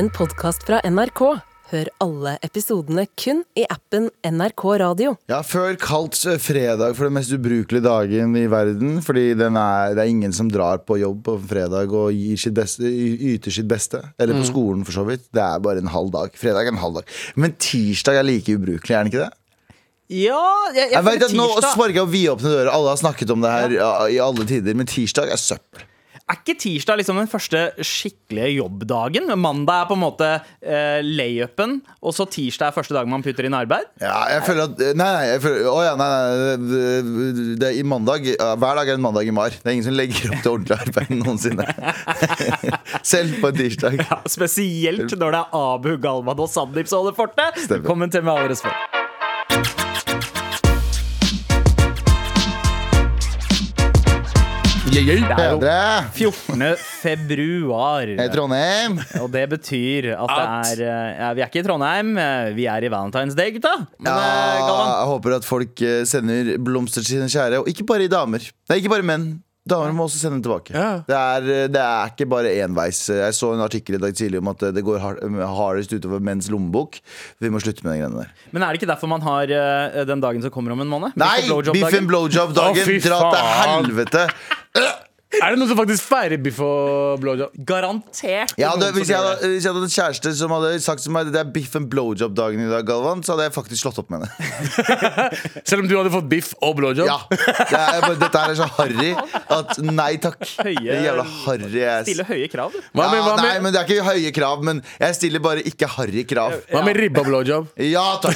en podkast fra NRK. Hør alle episodene kun i appen NRK Radio. Ja, Før kalt fredag for den mest ubrukelige dagen i verden. Fordi den er, det er ingen som drar på jobb på fredag og gir sitt beste, yter sitt beste. Eller på skolen, for så vidt. Det er bare en halv dag. Fredag er en halv dag. Men tirsdag er like ubrukelig, er den ikke det? Ja, jeg, jeg Jeg vet at Nå sparker jeg vidåpne dører. Alle har snakket om det her ja, i alle tider. Men tirsdag er søppel. Er ikke tirsdag liksom den første skikkelige jobbdagen? Mandag er på en måte eh, layupen, og så tirsdag er første dag man putter inn arbeid? Ja, jeg føler at Nei, nei, jeg føler, å ja, nei, nei det, det i mandag Hver dag er en mandag i mar. Det er ingen som legger opp til ordentlig arbeid noensinne. Selv på en tirsdag. Ja, Spesielt når det er Abu, Galvan og Sandeep som holder fortet. Velkommen til Med all respekt. Bedre. 14. februar. I Trondheim. Og det betyr at det er eh, ja, Vi er ikke i Trondheim, eh, vi er i Valentine's Day, gutta. Men, Ja, eh, jeg håper at folk sender blomster til sine kjære, og ikke bare i damer. Nei, ikke bare menn. Damer må også sende den tilbake. Ja. Det, er, det er ikke bare enveis. Jeg så en artikkel i dag tidlig om at det går hardest utover menns lommebok. Vi må slutte med de greiene der. men er det ikke derfor man har eh, den dagen som kommer om en måned? Nei! Beef and blowjob-dagen? Dra til helvete! Er det noen som faktisk feirer biff og blowjob? Garantert. Ja, det, hvis, jeg hadde, hvis jeg hadde en kjæreste som hadde sagt til meg Det er biff and blowjob-dagen i dag, Galvan, så hadde jeg faktisk slått opp med henne. Selv om du hadde fått biff og blowjob? Ja, det er, Dette er så harry at nei takk. Høye- Det jævla harry. Stille høye krav, du. Hva med, ja, nei, men Det er ikke høye krav, men jeg stiller bare ikke harry krav. hva med ribba blowjob? Ja takk!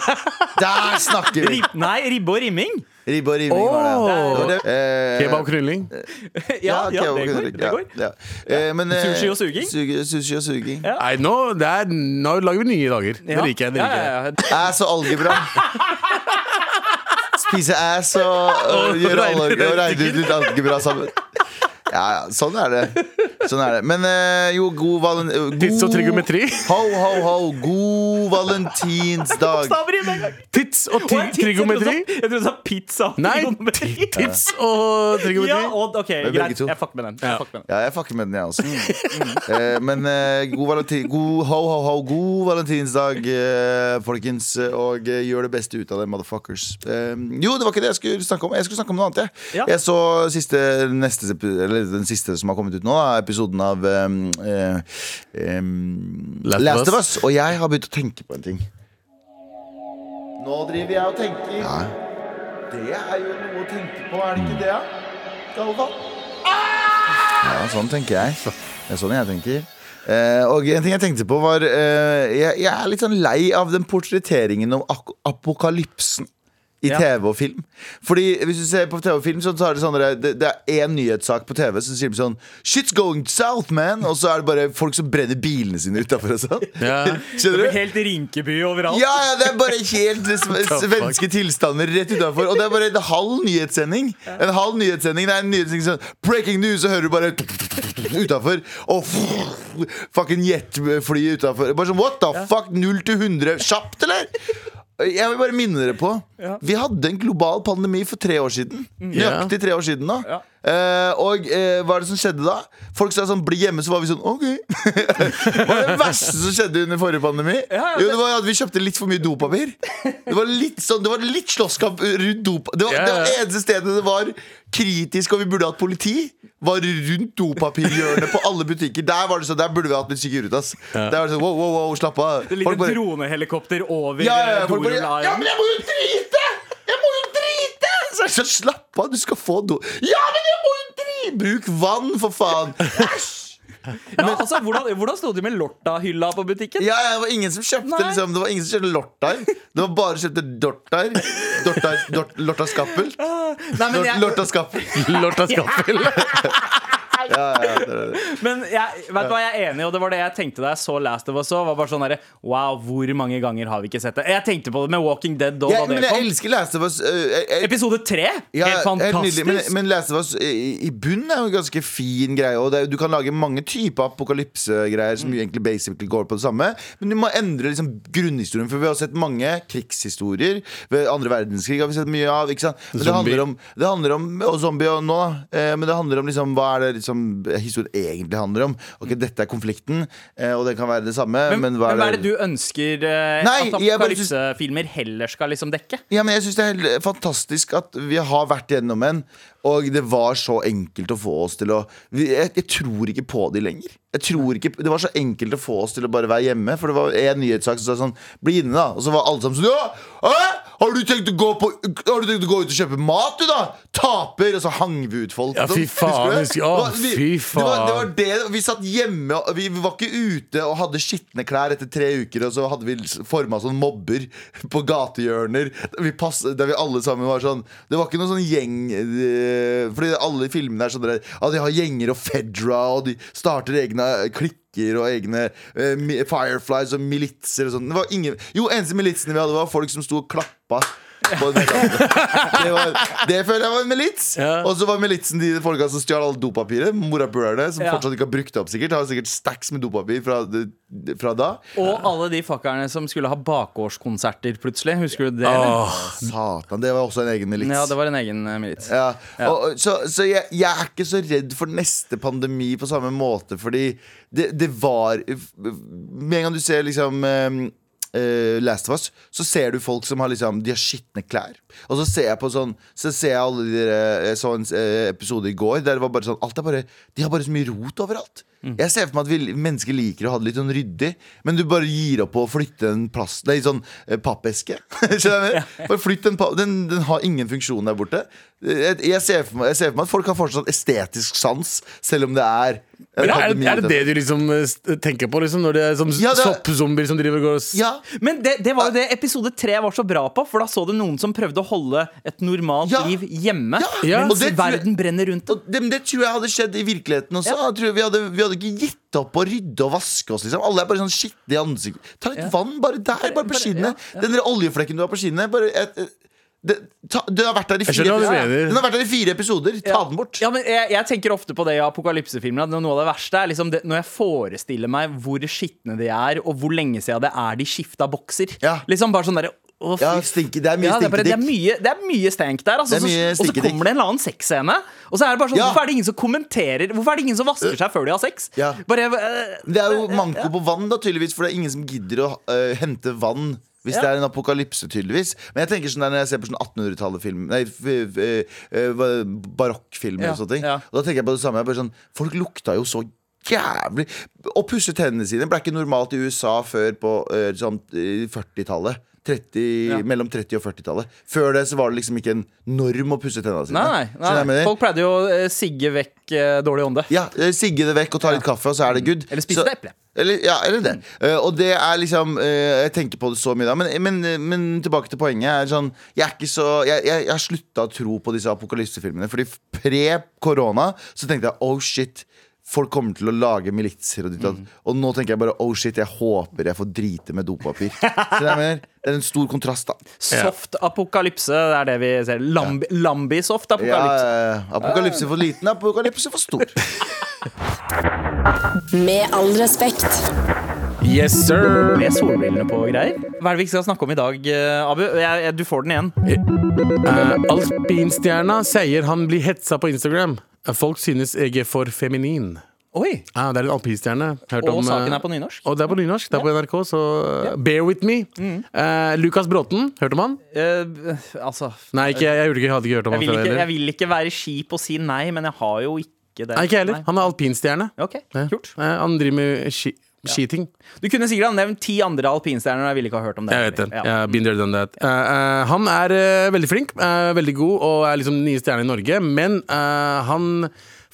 Der snakker vi! Rib, nei, ribbe og rimming. Ribbe og rivning var det. Åh. det, det. Eh, Kebab krylling? Ja, ja, det går. Det går. Ja, ja. Eh, men, eh, Sushi og suging? Suge, sushi og suging. Nei, nå, er, nå lager vi nye dager. Det liker jeg. det Ja, liker jeg ja, ja. Ass og algebra. Spise ass og, og gjøre regne- og regne ut litt algebra sammen. Ja, ja, sånn er det. Sånn er det. Men eh, jo, god valen... eh, Tids og trigometri trigonometri. Ho, ho, ho. God valentinsdag. Bokstaver i med en gang. Tids og Å, tri jeg trodde trigonometri? du sa- Jeg trodde du sa pizza. og Nei, trigonometri. tids og trigonometri. Ja, og, ok, begge greit. to. Jeg fucker med den. Jeg fucker med den. Ja, jeg fucker med den, jeg også. Eh, men eh, god valentinsdag God, ho, ho, ho. God valentinsdag, eh, folkens. Og eh, gjør det beste ut av det, motherfuckers. Eh, jo, det var ikke det jeg skulle snakke om. Jeg skulle snakke om noe annet. Jeg, Ja. jeg så siste, neste, epi- eller den siste som har kommet ut nå, da, episoden av um, um, Last of Us. Og jeg har begynt å tenke på en ting. Nå driver jeg og tenker. Ja. Det er jo noe å tenke på, er det ikke det? Galvan? Ja, sånn tenker jeg. Det er sånn jeg tenker. Eh, og en ting jeg tenkte på var eh, jeg, jeg er litt sånn lei av den portretteringen om apokalypsen. I Ja. TV og film. Fordi hvis du ser på TV og film, så tar det sånn Det, det er én nyhetssak på TV, som sier sånn Shit's going south, man! Og så er det bare folk som brenner bilene sine utafor og sånn. Ja. Skjønner Det du? blir helt Rinkeby overalt. Ja, ja, det er bare helt svenske tilstander rett utafor. Og det er bare en halv nyhetssending. En halv nyhetssending Det er en nyhetssending sånn Breaking news, så hører du bare utafor. Og fucking jetfly utafor. Bare sånn what the fuck? 0 til 100 kjapt, eller? Jeg vil bare minne dere på Vi hadde en global pandemi for tre år siden. Nøyaktig tre år siden nå. Ja. Eh, og uh, hva er det som skjedde da? Folk sa sånn 'bli hjemme', så var vi sånn OK. Hva var det verste som skjedde under forrige pandemi? Ja, Jo, det var at vi kjøpte litt for mye dopapir. Det var litt sånn, det var litt slåsskamp rundt dopapir. Det var Ja, det var eneste stedet det var kritisk, og vi burde hatt politi. Var rundt dopapirhjørnet på alle butikker. Der var det sånn, der burde vi hatt litt Ja. Der var det sånn, wow, wow, wow, slapp av. Det ligger bare- dronehelikopter over ja, ja, ja, eh, bare, ja, men jeg må jo drite! Jeg må jo! Så, jeg sånn, slapp av, du skal få do. Ja, men jeg må jo drive! Bruk vann, for faen. Æsj! Ja, altså, hvordan, hvordan sto det med Lorta-hylla på butikken? Ja, ja, det var ingen som kjøpte liksom, Det var ingen som kjøpte lortar. Det var bare kjøpte dortar. Dortar, dort, lorta skappel. Jeg, lorta skappel. Lorta skaffel. Ja, ja, det er det. men jeg, vet du hva jeg er enig og det var det jeg tenkte da jeg så Last of Us òg. Var bare sånn der, Wow, hvor mange ganger har vi ikke sett det? Jeg tenkte på det med Walking Dead Da, Ja, da men det jeg kom. elsker Last of Us. øh, jeg- jeg- Episode tre. Ja, helt fantastisk. nydelig, Men, men Last of Us i, i bunnen er jo en ganske fin greie. Og det, er- du kan lage mange typer apokalypsegreier som Mm. egentlig basically går på det samme. Men du må endre liksom grunnhistorien, for vi har sett mange krigshistorier. Ved andre verdenskrig har vi sett mye av. Ikke sant? Men det Zombie. handler om, det handler om Og zombie og nå, da. Eh, men det handler om liksom hva er det liksom som historien egentlig handler om. Ok, Dette er konflikten, eh, og det kan være det samme, men, Men, hva men hva er det du ønsker eh, Nei, at apokalypsefilmer heller skal liksom dekke? Ja, men jeg synes det er fantastisk at vi har vært gjennom en Og det var så enkelt å få oss til å jeg, jeg tror ikke på det lenger jeg tror ikke, Det var så enkelt å få oss til å bare være hjemme For det var en nyhetssak som sa sånn Bli inne da Og så var alle sammen sånn Ja, hæ? Har du tenkt å gå på Har du tenkt å gå ut og kjøpe mat du da? Taper Og så hang vi ut folk Ja, fy faen, det? Det var- vi- det var, det var det Vi satt hjemme og Vi var ikke ute og hadde skittende klær etter tre uker Og så hadde vi formet sånn mobber På gatehjørner Der vi, pass, der vi alle sammen var sånn Det var ikke noen sånn gjeng eh, Fordi alle filmene er sånn at de har gjenger og Fedra Og de starter egne klikker Og egne uh, Fireflies og militser og sånn. Jo, eneste militsene vi hadde var folk som sto og klappa det, var, det føler jeg var en milits. Ja. Og så var militsen de folka som stjal alle dopapiret. Morapulerne, som Ja. fortsatt ikke har brukt det opp. sikkert Har sikkert stacks med dopapir fra, fra da. Og alle de fuckerne som skulle ha bakgårdskonserter plutselig. Husker du det? Åh, Satan, det var også en egen milits. Ja, det var en egen eh, milits. Ja, og, så så jeg, jeg er ikke så redd for neste pandemi på samme måte, fordi det, det var Med en gang du ser liksom eh, eh, Last of Us, så ser du folk som har liksom De har skitne klær. Og så ser jeg på sånn Så ser jeg alle de der Jeg så en uh, episode i går der det var bare sånn Alt er bare De har bare så mye rot overalt. Jeg ser for meg at vi, mennesker liker å ha det litt sånn ryddig, men du bare gir opp på å flytte en plass Det er en sånn eh, pappeske. Bare flytt en papp, den, den har ingen funksjon der borte. Jeg, jeg, ser for meg, jeg ser for meg at folk har fortsatt estetisk sans, selv om det er en Men er, pandemi. er det det du liksom eh, tenker på, liksom, når det er sånn Ja, det er- soppzombier som driver og går og Ja, Men det, det var jo det episode tre var så bra på, for da så du noen som prøvde å holde et normalt Ja. liv hjemme. Ja. Mens det verden brenner rundt det. Det, det tror jeg hadde skjedd i virkeligheten også. Jeg tror vi, hadde, vi hadde ikke gitt opp å rydde og vaske oss. Liksom. Alle er bare sånn skitne i ansiktet. Ta litt vann bare der, bare på skinnet. ja, ja. Den der oljeflekken du har på skinnet. Bare et, et, det, ta, den har vært der i fire episoder. Den har vært der i fire episoder. Ta den bort. Ja, men jeg, jeg tenker ofte på det i apokalypsefilmer. At noe av det verste er liksom det, når jeg forestiller meg hvor skitne de er, og hvor lenge siden det er de skifta bokser. Ja. Liksom bare sånn derre fy Ja, stinke, det er mye ja, det, bare, det, mye, det er mye stank der. Altså, og så kommer det en eller annen sexscene, og så er det bare sånn Ja. Hvorfor er det ingen som kommenterer? Hvorfor er det ingen som vasker seg før de har sex? Ja. Bare uh, Det er jo manko på vann, da, tydeligvis, for det er ingen som gidder å uh, hente vann. Hvis Ja. det er en apokalypse, tydeligvis. Men jeg tenker sånn der når jeg ser på sånn 1800-tallet-film Nei, barokkfilmer Ja, og sånne ting. ja. Og da tenker jeg på det samme. Sånn, folk lukta jo så jævlig Å pusse tennene sine ble ikke normalt i USA før på uh, sånn øh, 40-tallet. 30, Ja. Mellom 30- og 40-tallet. Før det så var det liksom ikke en norm å pusse tennene sine. Nei, nei, nei. Folk pleide jo å øh, sigge vekk øh, dårlig ånde. Ja, eh, Sigge det vekk og ta litt kaffe, og så er det good. Eller spise et eple. Eller, ja, eller det. Uh, og det er liksom eh, Jeg tenker på det så mye da. Men, men, men tilbake til poenget. Er sånn, jeg, er ikke så, jeg, jeg, jeg har slutta å tro på disse apokalypsefilmene. Fordi pre-korona så tenkte jeg oh shit. Folk kommer til å lage militser og ditt og datt. Og nå tenker jeg bare oh shit, jeg håper jeg får drite med dopapir. Så det, er mer, det er en stor kontrast, da. Soft apokalypse, det er det vi ser. Lambi, Lambi-soft Ja, apokalypse. eh, apokalypse for liten, apokalypse for stor. Med all respekt. Yes, sir! Med solbrillene på og greier. Hva er det vi skal snakke om i dag, eh, Abu? Jeg, jeg, du får den igjen. Uh, Alpinstjerna sier han blir hetsa på Instagram. Eh, Folk synes jeg er for feminin. Oi! Ah, det er en alpinstjerne. Og om, eh, saken er på nynorsk. Og det er på nynorsk. Det er på NRK, så ja. bear with me. Eh, Lukas Bråten, hørte om han? Uh, altså Nei, ikke, jeg, jeg, jeg hadde ikke hørt om jeg han før heller. jeg vil ikke være kjip og si nei, men jeg har jo ikke det. Nei, ikke heller. Han er alpinstjerne. Ok, kult Eh, han driver med ski, skiting. Du kunne sikkert ha nevnt ti andre alpinstjerner, jeg ville ikke ha hørt om det. Jeg vet det. Ja. Yeah. Eh, eh, han er uh, veldig flink, eh, veldig god og er liksom den nye stjerna i Norge. Men eh, han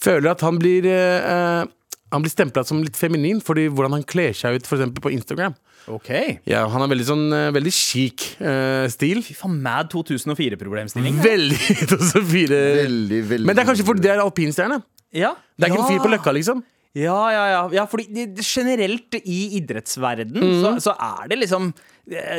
føler at han blir uh, Han blir stempla som litt feminin fordi hvordan han kler seg ut eksempel på Instagram. Ok Ja, Han har veldig sånn uh, Veldig chic uh, stil. Fy faen, Mad 2004-problemstilling. Veldig 2004 Veldig, veldig Men det er kanskje fordi det er alpinstjerne. Ja. Det er ikke en fyr på Løkka, liksom. Ja, ja, ja. ja fordi generelt i idrettsverden mm. så, så er det liksom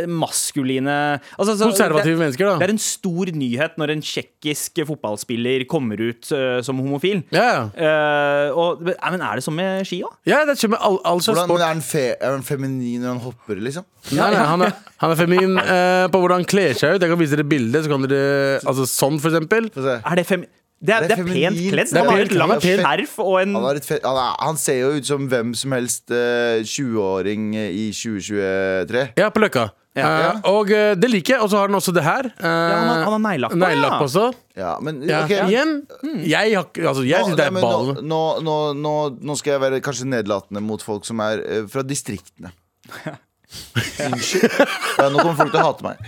maskuline altså, så, Konservative det, mennesker, da. Det er en stor nyhet når en tsjekkisk fotballspiller kommer ut uh, som homofil. Ja, ja. Eh, og, men er det sånn med ski òg? ja det skjer med all, all slags sport. er han, fe, er han feminin når han hopper, liksom? Nei, nei, han, er, han er feminin uh, på hvordan han kler seg ut. Jeg kan vise dere bildet. Så kan dere, altså Sånn, for eksempel. Er det fem... Det er, Det det er pent kledd. Det er Han har pent. et langt skjerf og en Han, fe han, er, han ser jo ut som hvem som helst uh, 20-åring i 2023. Ja, på Løkka. Ja. Eh, og uh, det liker jeg. Og så har han også det her. Uh, han har- han har neglelakk ja. også. Ja, men Ja. ok Igjen, jeg, har altså, jeg syns det er ballen. ball. Nå, nå, nå, nå, skal jeg være kanskje nedlatende mot folk som er eh, fra distriktene. Unnskyld. Ja, nå kommer folk til å hate meg.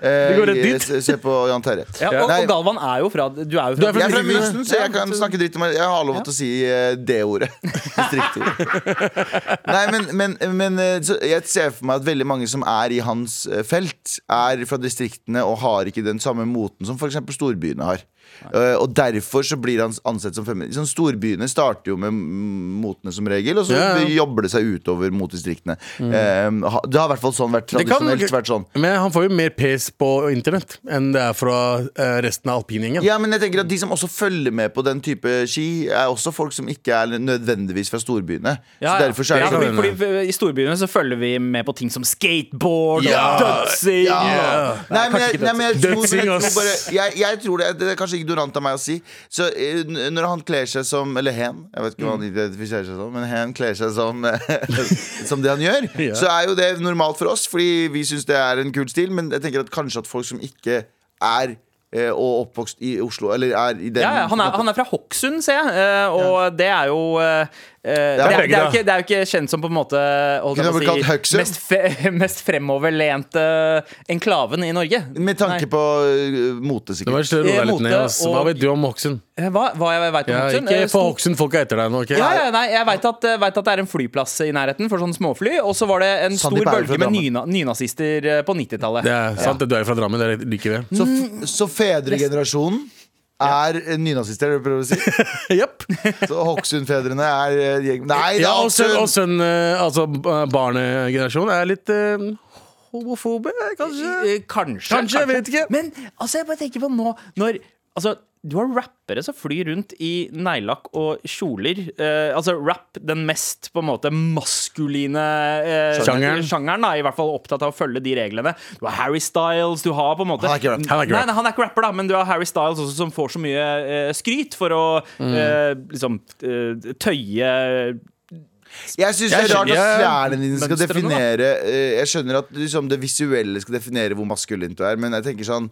Eh, går rett dit. se, se på Jan Terje. ja, og, Nei, og Galvan er jo fra Du er jo fra, jeg er fra. Mysen, så jeg kan snakke dritt om Jeg har lov til å si eh, det ordet. Distrikter. Nei, men, men, men eh, så jeg ser for meg at veldig mange som er i hans eh, felt, er fra distriktene og har ikke den samme moten som f.eks. storbyene har. Eh, og derfor så blir han ansett som feminist. Sånn, storbyene starter jo med motene som regel, og så Ja, ja. jobber det seg utover mot distriktene. Mm. Uh, det har i hvert fall sånn vært tradisjonelt. kan- vært sånn. Men han får jo mer pes på internett enn det er fra uh, resten av alpingjengen. Ja, men jeg tenker at De som også følger med på den type ski, er også folk som ikke er nødvendigvis fra storbyene. Ja, så derfor så er ja, det sånn fordi I storbyene så følger vi med på ting som skateboard Ja. og dødsing. Nei, men jeg, nei, men jeg, tror, jeg, tror bare, jeg, jeg tror det, det er kanskje ignorant av meg å si. Så eh, Når han kler seg som Eller hen, jeg vet ikke hva han identifiserer seg som, men hen kler seg som Som det han gjør, Ja. så er jo det normalt for oss, fordi vi syns det er en kul stil. Men jeg tenker at kanskje at folk som ikke er eh, og oppvokst i Oslo, eller er i den Ja, ja, han, er, han er fra Hokksund, ser jeg. og Og det er jo eh, eh, det, er, det, er jo ikke, det er jo ikke kjent som på en måte holdt jeg på å si, mest, fe, mest fremoverlente enklaven i Norge. Med tanke Nei. på uh, mote, Det var sikkert. Eh. Hva og- vet du om Hokksund? Eh, Hva, hva jeg vet om Ja, Hokksund? ikke Eh, få Hokksund-folka etter deg nå. Okay? Ja, ja, nei, jeg vet at, at det er en flyplass i nærheten for sånne småfly. Og så var det en stor jo bølge med nyna, nynazister eh, på 90-tallet. Det er sant, det. du er fra Drammen. Det liker vi. Så, så fedregenerasjonen er eh, nynazister, er det du prøver å si? Japp. Så Hokksund-fedrene er eh, gjeng... Nei, det Ja, er og sønn, og Hokksund! sønn eh, altså eh, barnegenerasjonen, er litt eh, homofobe, kanskje? Eh, Kanskje, Kanskje, jeg vet ikke. Men altså, jeg bare tenker på nå når Altså, du har rappere som flyr rundt i neglelakk og kjoler. Eh, altså rap, den mest på en måte maskuline eh, Sjangeren. sjangeren. da, I hvert fall opptatt av å følge de reglene. Du har Harry Styles, du har på en måte Han er ikke rap. Han er ikke rap. nei, han er ikke rapper, da, men du har Harry Styles også, som får så mye eh, skryt for å Mm. eh, liksom eh, tøye Jeg syns det er rart at klærne dine skal definere eh, Jeg skjønner at liksom, det visuelle skal definere hvor maskulint du er, men jeg tenker sånn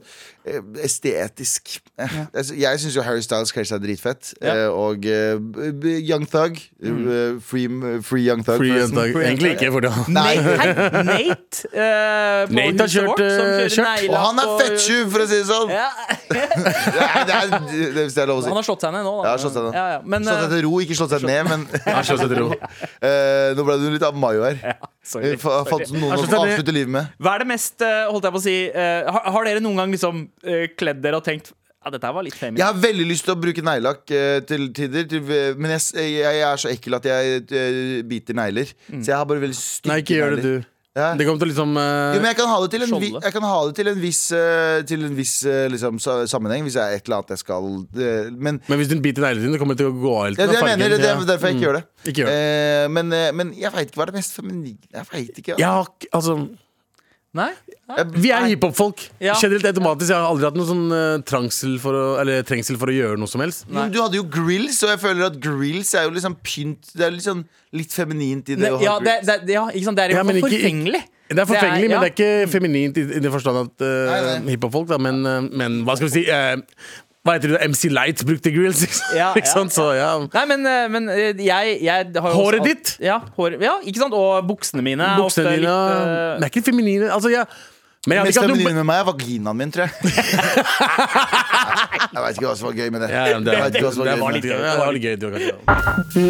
eh, estetisk eh, altså, Jeg syns jo Harry Styles kler seg dritfett. Ja. Og b- Young Thug. Mm. Free, free Young Thug. Free. Young Thug. Egentlig ikke, for det. Nei. Nate, Nate, eh, Nate har kjørt, vårt, som kjørt. Og han er fettjuv, for å si det sånn! Ja. Det er, det, er, det er lov å si. Han har slått seg ned nå. Da. Ja, slått seg ned. Ja, ja. Men, Slått seg til ro, ikke slått seg ned, men slått seg til ro. eh, Nå ble du litt av Mayo her. sorry, Eh, fa- Fant sorry. noen å avslutte livet med. Hva er det mest eh, holdt jeg på å si uh, har, har dere noen gang liksom uh, kledd dere og tenkt Ja, dette var litt Jeg har veldig lyst til å bruke neglelakk til tider, til, men jeg, jeg, er så ekkel at jeg biter negler. Så jeg har bare veldig stygge Nei, ikke gjør det, du. Ja. Det kommer til å liksom eh, Jo, men jeg kan ha det til en, vi, Skjolde. jeg kan ha det til en viss, eh, til en viss eh, liksom, sa- sammenheng, hvis det er et eller annet jeg skal eh, Men Men hvis du biter neglene dine, kommer det til å gå av helt. er det jeg fargen. mener, det er Ja. derfor jeg ikke gjør det. Ikke gjør det. Eh, men, eh, men jeg veit ikke hva er det mest feminine Jeg veit ikke. Jeg har ikke- altså Nei? Nei? Vi er hiphop-folk. Ja. Generelt automatisk. Jeg har aldri hatt noen sånn trangsel for å, Eller trengsel for å gjøre noe som helst. Nei. men Du hadde jo grills, og jeg føler at grills er jo liksom pynt Det er sånn litt feminint i det Ne, å ha ja, det, grills. det, ja, ikke sant? det er jo Ja, men ikke- forfengelig. Det er forfengelig, men det er ikke feminint i, i den forstand at uh, hiphop-folk, da. Men, uh, men hva skal vi si? eh, hva heter det? MC Light brukte grills, ikke sant? Ja, Ikke sant? Så ja. Nei, men, eh, men eh, jeg, jeg har jo Håret også- ditt? Ja, hår, ja, ikke sant? Og buksene mine. ofte Buksene dine litt, Det er ikke feminine. Altså, ja. Men jeg Mest feminine med meg er vaginaen min, tror jeg. jeg veit ikke hva som var gøy med det. ja, ja, det, det, vet ikke det var litt gøy. Det var litt gøy. Det var.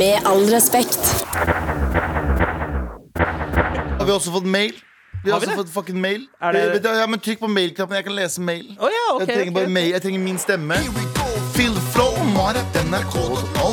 Med all respekt. Har vi også fått mail? Vi har, Har vi også det? fått fucking mail. Er det- vet du, ja, men Trykk på mail-knappen, jeg kan lese mail. Oh, ja, okay, jeg, trenger bare mail. jeg trenger min stemme. Feel the flow, Marit NRK.no.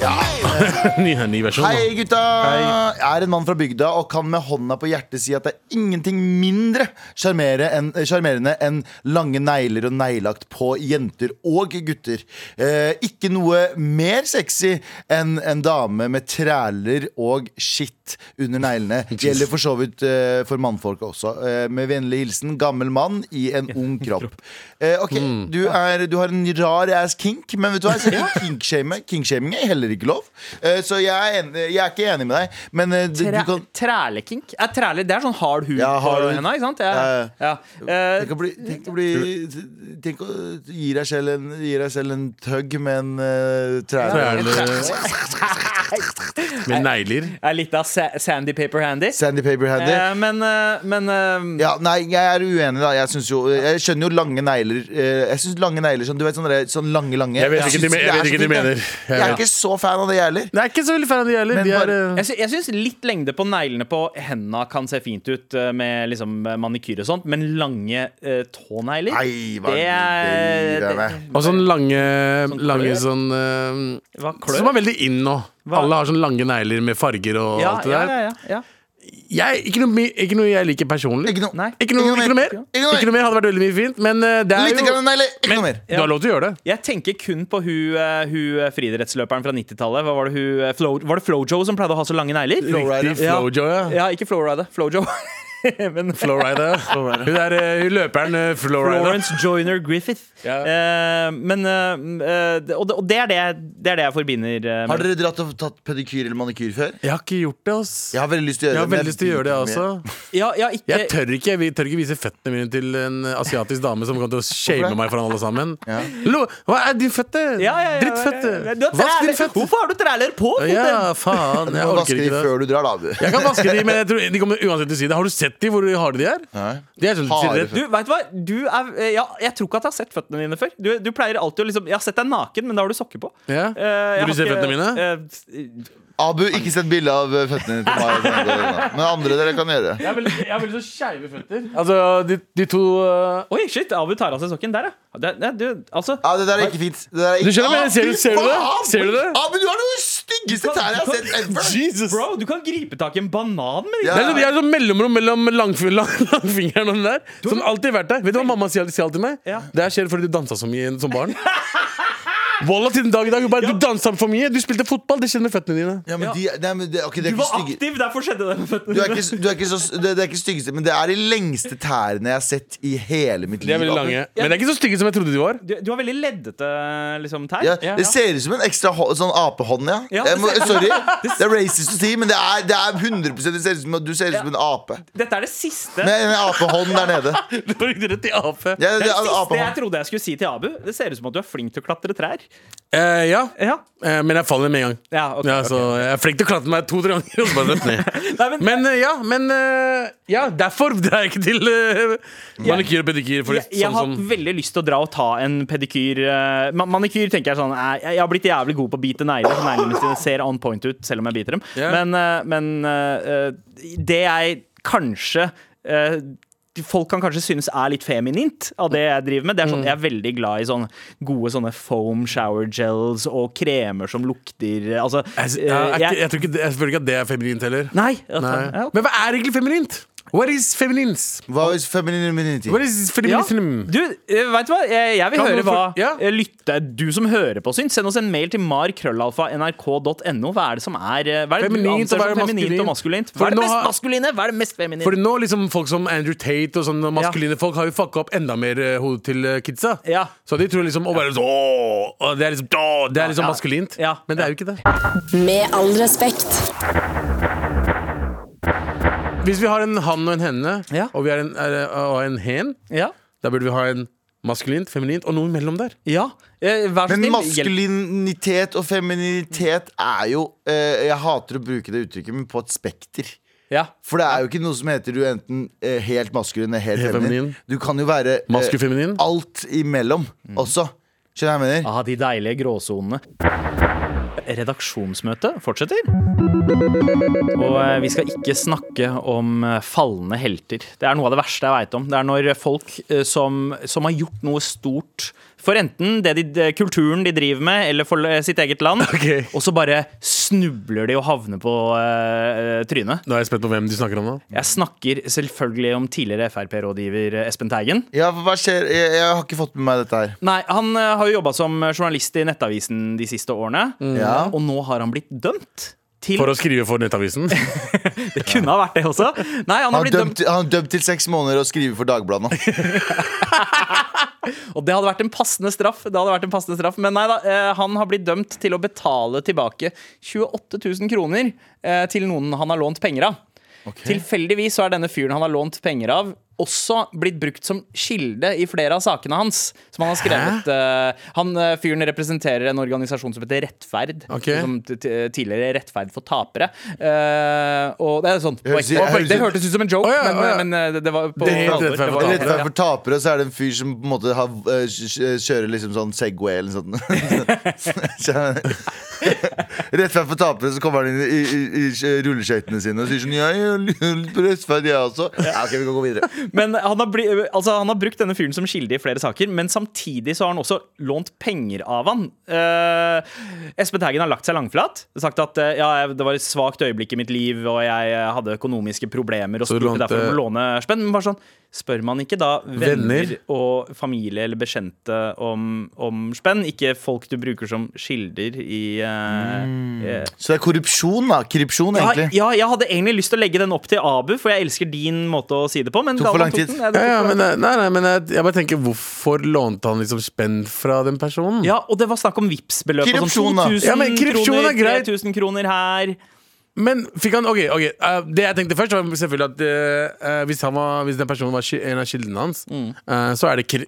Ja. ny, ny versjon. Hei, gutta. gutta! Jeg er en mann fra bygda og kan med hånda på hjertet si at det er ingenting mindre sjarmerende enn lange negler og neglelagt på jenter og gutter. Eh, ikke noe mer sexy enn en dame med træler og skitt under neglene. Gjelder for så vidt uh, for mannfolk også. Uh, med vennlig hilsen gammel mann i en ung kropp. Uh, ok, du, er, du har en rar ass kink, men vet du hva? Jeg kinkshaming. kink er heller ikke lov. Så jeg er, en, jeg er ikke enig med deg. Men uh, du, du kan trælekink? Er træle, det er sånn hard hud Ja, hard på henda, ikke sant? Ja. Ja, Ja. Tenk å bli, tenk å, bli, tenk å gi, deg selv en, gi deg selv en tugg med en uh, træle. Træle med negler. er litt av sa Sandy Paper Handy. Sandy Paper Handy. Eh, men eh, men eh, Ja, nei, jeg er uenig, da. Jeg, jo, jeg skjønner jo lange negler. eh, Jeg synes lange negler sånn, Du vet sånne, sånn lange, lange Jeg vet ikke hva de- jeg det er ikke de mener. jeg. Jeg er ikke så fan av det, jeg heller. Jeg er ikke så veldig fan av de heller. De er, bare- eh, jeg, sy syns litt lengde på neglene på henda kan se fint ut eh, med liksom manikyr og sånt, men lange eh, tånegler Nei, hva det er er det det- og sånn lange, Sånn lange sånn eh, Som er veldig in nå. Hva? Alle har sånne lange negler med farger og ja, alt det ja, der. ja, ja, ja. Jeg, ikke, noe, ikke noe jeg liker personlig. Ikke noe. Ikke noe, ikke noe mer. Ikke noe mer. Ikke noe mer hadde vært veldig mye fint, men eh, det er Litt jo negler, ikke noe mer. Du har lov til å gjøre det. Jeg tenker kun på hun, eh, hun eh, friidrettsløperen fra 90-tallet. Var det hun, Flo, var det Flojo som pleide å ha så lange negler? Riktig. Flojo, ja. Ja, ikke Flowrider. Flojo. Men Flowrider. Hun er eh, hun løperen uh, Flowrider. Florence Joyner Griffith. Ja. Uh, men eh, eh, det- Og det, og det, er det, det er det jeg forbinder med Har dere dratt og tatt pedikyr eller manikyr før? Jeg har ikke gjort det, ass. Jeg har veldig lyst til å gjøre Jeg det. til å gjøre det, også. ja, jeg, ikke, Jeg tør ikke Jeg tør ikke vise føttene mine til en asiatisk dame som kommer til å shame meg foran alle sammen. Ja. Lo, hva er din føtte? ja, ja, ja, Drittføtte! Vask din føtte! Hvorfor har du træler på? Ja, faen. Jeg Jeg ikke det. vaske de før du drar, da. Du. Jeg kan vaske de, men jeg tror de kommer uansett til å si det. Har du sett de hvor harde de er? Nei. De er sånn Harde Du, vet du hva? Du er, eh, ja, jeg tror ikke at jeg har sett føttene dine før. Du, du pleier alltid å liksom Jeg har sett deg naken, men da har du sokker på. Ja. Eh, jeg Vil du har se ikke- føttene mine? eh, Abu, ikke sett bilde av eh, føttene til meg. Men andre dere kan gjøre det. Jeg har veldig, jeg har veldig så skeive føtter. Altså, de, de to uh, Oi, shit, Abu tar av seg sokken. Der, ja. Det, det, du, altså Ja, det der er ikke fint. Det der er ikke... Du skjønner, men ser du- ser du det? Ser du det? Abu, du har noe styggeste tærne jeg har sett ever. Jesus! Bro, du kan gripe tak i en banan med de Ja. Det er sånn, jeg er sånn mellomrom mellom langf lang, langfingeren og den der. Som alltid vært der. Vet du hva mamma sier sier alltid til meg? Ja. Det her skjer fordi du dansa så mye som barn. Wallah til den dag i dag. Bare, Du dansa for mye. Du spilte fotball. Det skjedde med føttene dine. Ja, men de, nei, men det, okay, det Du ikke var stygge aktiv, derfor skjedde det med føttene du er dine. ikke, du er ikke så, det, det er ikke styggeste, men det er de lengste tærne jeg har sett i hele mitt liv. De er veldig lange. Men det er ikke så stygge som jeg trodde de var. Du, du har veldig leddete liksom, tær. Ja, det ser ut som en ekstra hå- sånn apehånd, ja. Ja, jeg må, det ser- sorry, det er racist å si, men det er, det er 100 Det ser ut som at du ser ut som en ape. Dette er det siste Med en apehånd der nede. Du var rett i ape. Ja, Det det er det siste jeg apehånd. trodde jeg skulle si til Abu. Det ser ut som at du er flink til å klatre trær. Eh, ja, Ja, eh, men jeg faller med en gang. ja, ok, Ja, så Jeg er flink til å klatre meg to-tre ganger. Og så bare rett ned. Nei, men, Men eh, ja, men eh, Ja, derfor drar jeg ikke til uh, manikyr og pedikyr. Fordi, jeg, jeg sånn har som veldig lyst til å dra og ta en pedikyr. eh, ma- manikyr tenker jeg sånn eh, Jeg har blitt jævlig god på å bite negler. så Neglene mine ser on point ut selv om jeg biter dem. Ja. Men, eh, men eh, eh, det jeg kanskje eh, Folk kan kanskje synes er litt feminint av det jeg driver med. Det er Mm. sånn, Jeg er veldig glad i sånne gode sånne foam shower gels og kremer som lukter Altså jeg, jeg, eh, jeg, tror ikke, jeg føler ikke at det er feminint heller. Nei. Nei. Men hva er egentlig feminint? What is feminins? Hva er femininity? What is Ja. Du, eh, vet du hva? Jeg, jeg vil Kan høre hva ja? eh, lytte, du som hører på syns. Send oss en mail til markrøllalfa.nrk.no. Hva er det som er eh, Hva er det du anser er som feminint og maskulint? Hva er det mest maskuline? Hva er det mest feminine? For nå liksom folk som Andrew Tate og sånne maskuline folk har jo fucka opp enda mer hodet til kidsa. Ja. Så de tror liksom å være sånn Det er liksom, det er liksom Ja. maskulint. Ja. Men det er jo ikke det. Med all respekt. Hvis vi har en han og en henne, Ja. og vi har en, er, og en hen, Ja. da burde vi ha en maskulint, feminint og noe imellom der. ja. Eh, Vær så Men snill. hjelp. maskulinitet og femininitet er jo eh, Jeg hater å bruke det uttrykket, men på et spekter. Ja. For det er jo ikke noe som heter du er enten eh, helt maskulin eller helt Helt feminin. feminin. Du kan jo være eh, Maskulfeminin. alt imellom også. Skjønner du hva jeg mener? Ah, de deilige gråsonene. Redaksjonsmøte fortsetter. Og eh, vi skal ikke snakke om eh, falne helter. Det er noe av det verste jeg veit om. Det er når folk eh, som, som har gjort noe stort for enten det de, kulturen de driver med, eller for eh, sitt eget land. Okay. Og så bare snubler de og havner på uh, trynet. Nå er jeg spent på hvem du snakker om da. Jeg snakker selvfølgelig om tidligere Frp-rådgiver Espen Teigen. Ja, hva skjer? Jeg, jeg har ikke fått med meg dette her. Nei, Han har jo jobba som journalist i Nettavisen de siste årene. Ja. Og nå har han blitt dømt. Til, For å skrive for Nettavisen. det kunne ha vært det også. Nei, han har Han blitt dømt, dømt, han er dømt til seks måneder og skriver for Dagbladet nå. og det hadde vært en passende straff. Det hadde vært en passende straff Men nei da, eh, han har blitt dømt til å betale tilbake 28 000 kroner eh, til noen han har lånt penger av. Tilfeldigvis så er denne fyren han har lånt penger av, også blitt brukt som kilde i flere av sakene hans. Som han har skrevet uh, Han eh, fyren representerer en organisasjon som heter Rettferd. Okay. Som t- t- tidligere Rettferd for tapere. Uh, og det er sånn på Høres- høres- Det hørtes ut som en joke, oh, ja, men, oh, ja. men det var på Det alvor. Rettferd for tapere så er det en fyr som på en måte har, kjører liksom sånn Segway eller noe sånt. Rett før for tapere så kommer han inn i, i, i, i rulleskøytene sine og sier sånn jeg er litt på jeg også. Ja, ok, vi kan gå videre. Men han har, bli, altså, han har brukt denne fyren som kilde i flere saker, men samtidig så har han også lånt penger av han. Uh, Espen Taggen har lagt seg langflat. Sagt at uh, ja, det var et svakt øyeblikk i mitt liv, og jeg eh, hadde økonomiske problemer og spurte derfor om å låne spenn. Men bare sånn, spør man ikke da venner, Venner? og familie eller bekjente om, om spenn? Ikke folk du bruker som kilder i eh, eh, Så det er korrupsjon, da. Korrupsjon, ja, egentlig. ja, jeg hadde egentlig lyst til å legge den opp til Abu, for jeg elsker din måte å si det på. Men Tok for lang tid. Ja, Ja, men, eh, nei, nei, men jeg, jeg bare tenker Hvorfor lånte han liksom spenn fra den personen? Ja, og det var snakk om Vipps-beløp. og Korrupsjon, Sånn da. 2000 Ja, men korrupsjon er kroner, greit. 3000 kroner her. Men fikk han, ok, ok uh, Det jeg tenkte først var selvfølgelig at eh, hvis, han var, hvis den personen var en av kildene hans Mm. uh, Så er det kri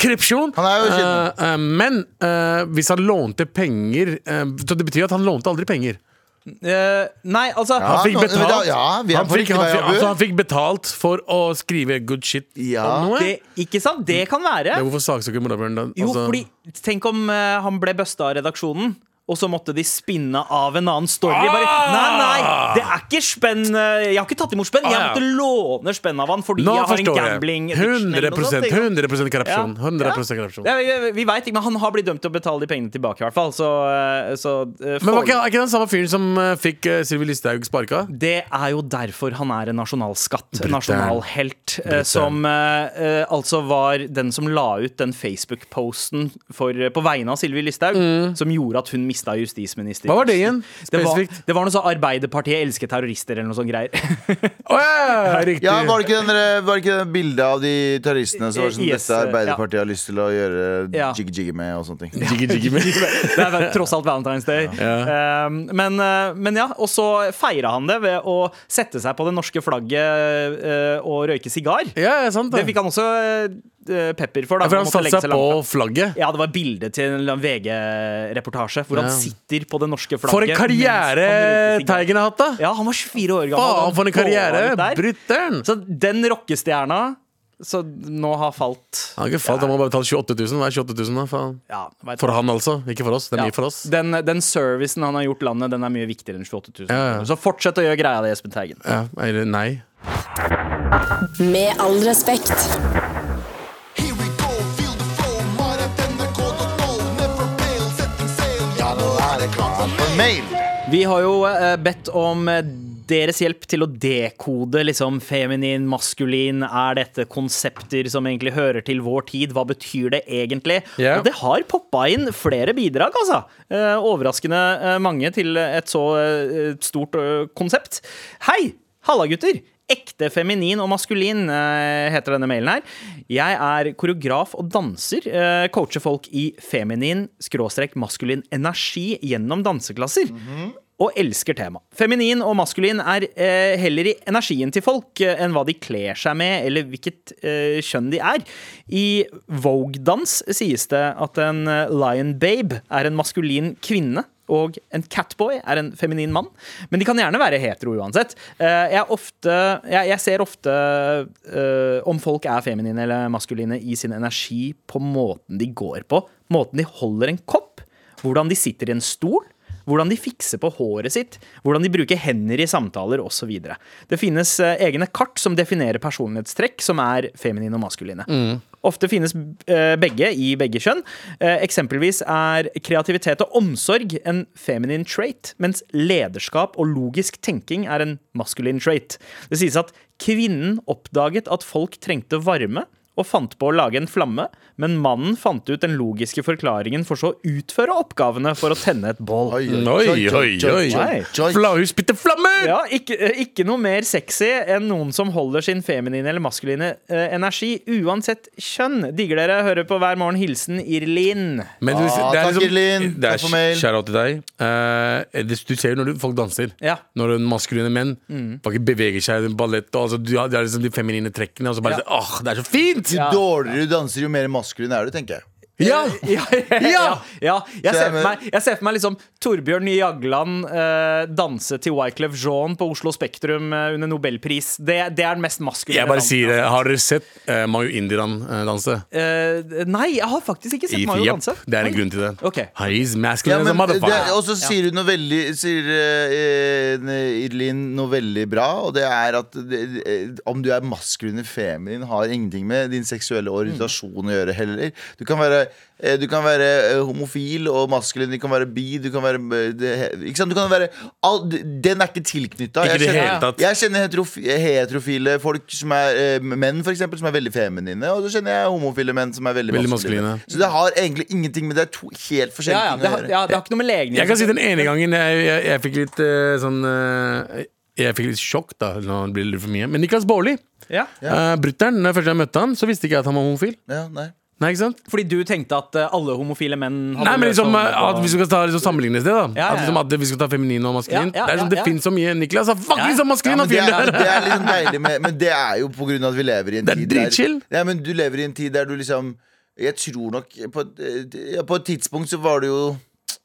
kripsjon. Han er jo kilden. Men eh, hvis han lånte penger Så det betyr at han lånte aldri penger Eh, nei, altså Ja, Han fikk betalt, betalt Ja, han, fikk, han, fikk, altså, han fikk betalt for å skrive good shit Ja. om noe det, Ikke sant? Det kan være. Men Hvorfor saksøker morapuleren da? Jo, Altså- fordi Tenk om han ble busta av redaksjonen. Og så måtte de spinne av en annen story. Bare, nei, nei, det er ikke spenn eh, Jeg har ikke tatt imot spenn. Jeg Ah, ja. måtte låne spenn av han fordi Nå jeg har en gambling addiction 100, eller noe sånt, ikke sant? 100 korrupsjon Ja. Ja. Ja, vi vi vet ikke, men han har blitt dømt til å betale de pengene tilbake, i hvert fall. Så, eh, så eh, Men var ikke, er ikke den samme fyren som fikk uh, Sylvi Listhaug sparka? Det er jo derfor han er en nasjonalskatt, en nasjonalhelt. Uh, Som uh, altså var den som la ut den Facebook-posten på vegne av Sylvi Listhaug, som gjorde at hun mista justisminister. Hva var det igjen? Det var, det var noe sånn Arbeiderpartiet elsker terrorister eller noe sånt greier. oh, ja, riktig. Ja, Var det ikke den var det ikke den bildet av de terroristene som var sånn Yes, dette ja. Arbeiderpartiet har lyst til å gjøre Ja. jiggy-jiggy med og sånne ting? Jiggy, jiggy med. Det er tross alt Valentine's Day. Ja. Um, men, uh, men ja, og så feira han det ved å sette seg på det norske flagget uh, og røyke sigar. Ja, ja, sant Det det. fikk han også uh, pepper for. Da. Ja, for han satte seg på flagget. Ja, det var bilde til en VG-reportasje hvor han sitter på det norske flagget. For en karriere. Teigen har hatt, da! Ja, han var 24 år gammel. Faen, for en karriere! Brutter'n! Så den rockestjerna så nå har falt Han har ikke falt, han må bare betale 28 000. Hva er 28 000, da? Faen. ja, For han, altså. Ikke for oss. Det er Ja. mye for oss. Den, den servicen han har gjort landet, Den er mye viktigere enn 28 000. Ja, ja. Så fortsett å gjøre greia di, Espen Teigen. Ja, eller nei. Med all respekt. For mail! Vi har jo eh, bedt om eh, deres hjelp til å dekode liksom feminin, maskulin. Er dette konsepter som egentlig hører til vår tid? Hva betyr det egentlig? Yeah. Og det har poppa inn flere bidrag, altså. Eh, overraskende mange til et så stort konsept. Hei! Halla, gutter! Ekte feminin og maskulin eh, heter denne mailen her. Jeg er koreograf og danser. Eh, coacher folk i feminin, skråstrek maskulin energi gjennom danseklasser. Og elsker tema. Feminin og maskulin er eh, heller i energien til folk eh, enn hva de kler seg med, eller hvilket eh, kjønn de er. I Vogue-dans sies det at en eh, lion babe er en maskulin kvinne. Og en catboy er en feminin mann. Men de kan gjerne være hetero uansett. Eh, Jeg, ofte, jeg, jeg ser ofte uh, om folk er feminine eller maskuline i sin energi på måten de går på. Måten de holder en kopp. Hvordan de sitter i en stol. Hvordan de fikser på håret sitt, hvordan de bruker hender i samtaler osv. Det finnes eh, egne kart som definerer personlighetstrekk som er feminine og maskuline. Ofte finnes eh, begge i begge kjønn. Eh, eksempelvis er kreativitet og omsorg en feminin trait, mens lederskap og logisk tenking er en maskulin trait. Det sies at kvinnen oppdaget at folk trengte varme, og fant på å lage en flamme, men mannen fant ut den logiske forklaringen for så å utføre oppgavene for å tenne et bål. Oi, Oi, oi, oi. Nei. Flahus spytter flammer! Ja, ikke, eh, ikke noe mer sexy enn noen som holder sin feminine eller maskuline eh, energi, uansett kjønn. Digger dere? Hører på hver morgen. Hilsen Irlin. Men du, Ah, det er takk, Irlin. Det Takk for mail. til deg. Uh, det, du ser jo når du, folk danser. Ja. Når maskuline menn mm. beveger seg i ballett. Og, altså, du har, liksom de feminine trekkene. Og så bare Ja. sånn, åh, det er så fint! Jo dårligere du danser, jo mer maskulin er du, tenker jeg. Ja! Ja, ja. Jeg, ser for meg, jeg ser for meg liksom Torbjørn Jagland eh, danse til Wyclef Jean på Oslo Spektrum eh, under nobelpris. Det, det er den mest maskuline Jeg bare dansen, sier det. Har dere sett eh, Mayu Indiran eh, danse? Eh, nei, jeg har faktisk ikke sett I Mario Jepp, danse. Det er en grunn til det. Ok. He's masculine as a men det, motherfucker. og så sier hun noe veldig Sier eh, Irlin noe veldig bra, og det er at det, eh, om du er maskulin eller feminin, har ingenting med din seksuelle orientasjon å gjøre heller. Du kan være, eh, du kan være eh, homofil og maskulin, du kan være bi, du kan være eh, det, Ikke sant? Du kan være all, Den er ikke tilknytta. Jeg, kjenner- jeg kjenner heterof heterofile folk som er menn, for eksempel, som er veldig feminine, og så kjenner jeg homofile menn som er veldig, Veldig maskuline. maskuline. Så det har egentlig ingenting med Det er to helt forskjellige Ja, ja, ting det, å har, gjøre. ja, det har ikke noe med legning Jeg kan si den ene gangen jeg, jeg, jeg fikk litt uh, sånn uh, Jeg fikk litt sjokk, da. Nå blir det litt for mye. Men Niklas Baarli, Ja. uh, brutter'n, når jeg første gang møtte han, så visste ikke jeg at han var homofil. Ja, nei. Nei, ikke sant? Fordi du tenkte at eh, alle homofile menn hadde Nei, men liksom løs eh, At vi skal ta liksom, sammenligne det, da. Ja, ja, At, liksom, ja. at vi skal ta feminin og maskulin. Ja, ja, det er sånn, ja, det ja. finnes så mye. Niklas er fucking så maskulin! Men det, er, det er. er sånn deilig med Men det er jo på grunn av at vi lever i en Det er tid dritchill. der, ja, men Du lever i en tid der du liksom Jeg tror nok På, et- ja, på et tidspunkt så var det jo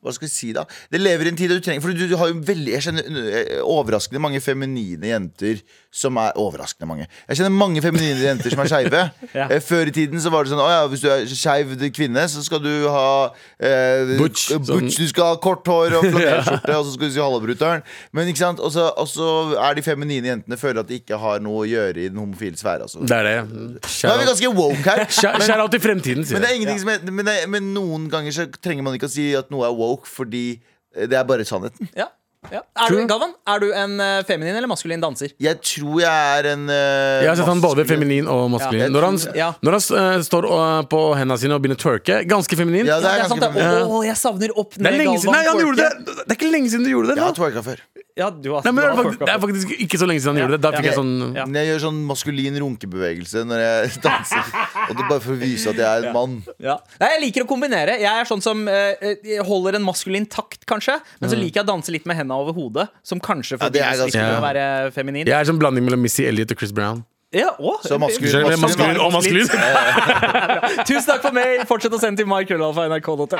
hva skal vi si da? Det lever i en tid der du trenger For du, du har jo veldig Jeg kjenner eh, overraskende mange feminine jenter som er Overraskende mange. Jeg kjenner mange feminine jenter som er skeive. Ja. Eh, Før i tiden så var det sånn Å ja, hvis du er skeiv kvinne, så skal du ha eh, Butch, k- sånn. butch Du skal ha kort hår og flanellskjorte, og så skal du si halvbruteren. Men ikke sant? Og så og så er de feminine jentene føler at de ikke har noe å gjøre i den homofile sfære. Altså. Det er det. Nå er vi ganske woke her. Men, Shout out til fremtiden, sier men, det er jeg. ingenting som er, men, det, men noen ganger så trenger man ikke å si at noe er woke, fordi eh, det er bare sannheten. Ja. Ja. Er du, Galvan, er du en eh, feminin eller maskulin danser? Jeg tror jeg er en eh, Jeg har sett han både feminin og maskulin. Ja. Når han, Ja. når han eh, står eh, på hendene sine og begynner å twerke, ganske feminin. Ja, det er Ja, sant, ganske det. feminin. Å, jeg savner opp Det er ned lenge siden Nei, han Galvan gjorde det! Det er ikke lenge siden du gjorde det. Jeg Da. har twerka før. Ja, du har, Nei, men det, du er har faktisk, det er faktisk ikke så lenge siden han gjorde det. Da fikk jeg sånn Ja. Men jeg gjør sånn maskulin runkebevegelse når jeg danser. Og det er bare for å vise at jeg er en mann. Ja. Nei, jeg liker å kombinere. Jeg er sånn som eh, eh, holder en maskulin takt, kanskje. Men så liker jeg å danse litt med hendene over hodet, som kanskje Ja, det er ganske å være feminin. Jeg er sånn blanding mellom Missy Elliot og Chris Brown. Ja, å, Så maskulin, Skjønner du? maskulin, Maskulin og maskulin. Tusen takk for mail. Fortsett å sende til mykrøllalfa.nrk.no.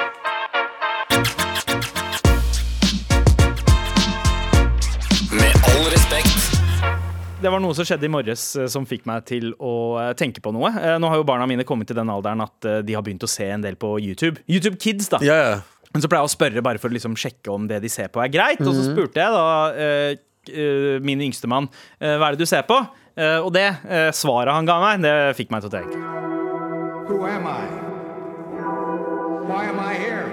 Med all respekt. Det var noe som skjedde i morges eh, som fikk meg til å eh, tenke på noe. Eh, Nå har jo barna mine kommet til den alderen at eh, de har begynt å se en del på YouTube. YouTube Kids, da. Ja, ja. Men så pleier jeg å spørre bare for å liksom sjekke om det de ser på, er greit. Og så spurte jeg da uh, eh, min yngste mann eh, hva er det du ser på. Uh, og det uh, svaret han ga meg, det fikk meg til å tenke. Who am I? Why am I here?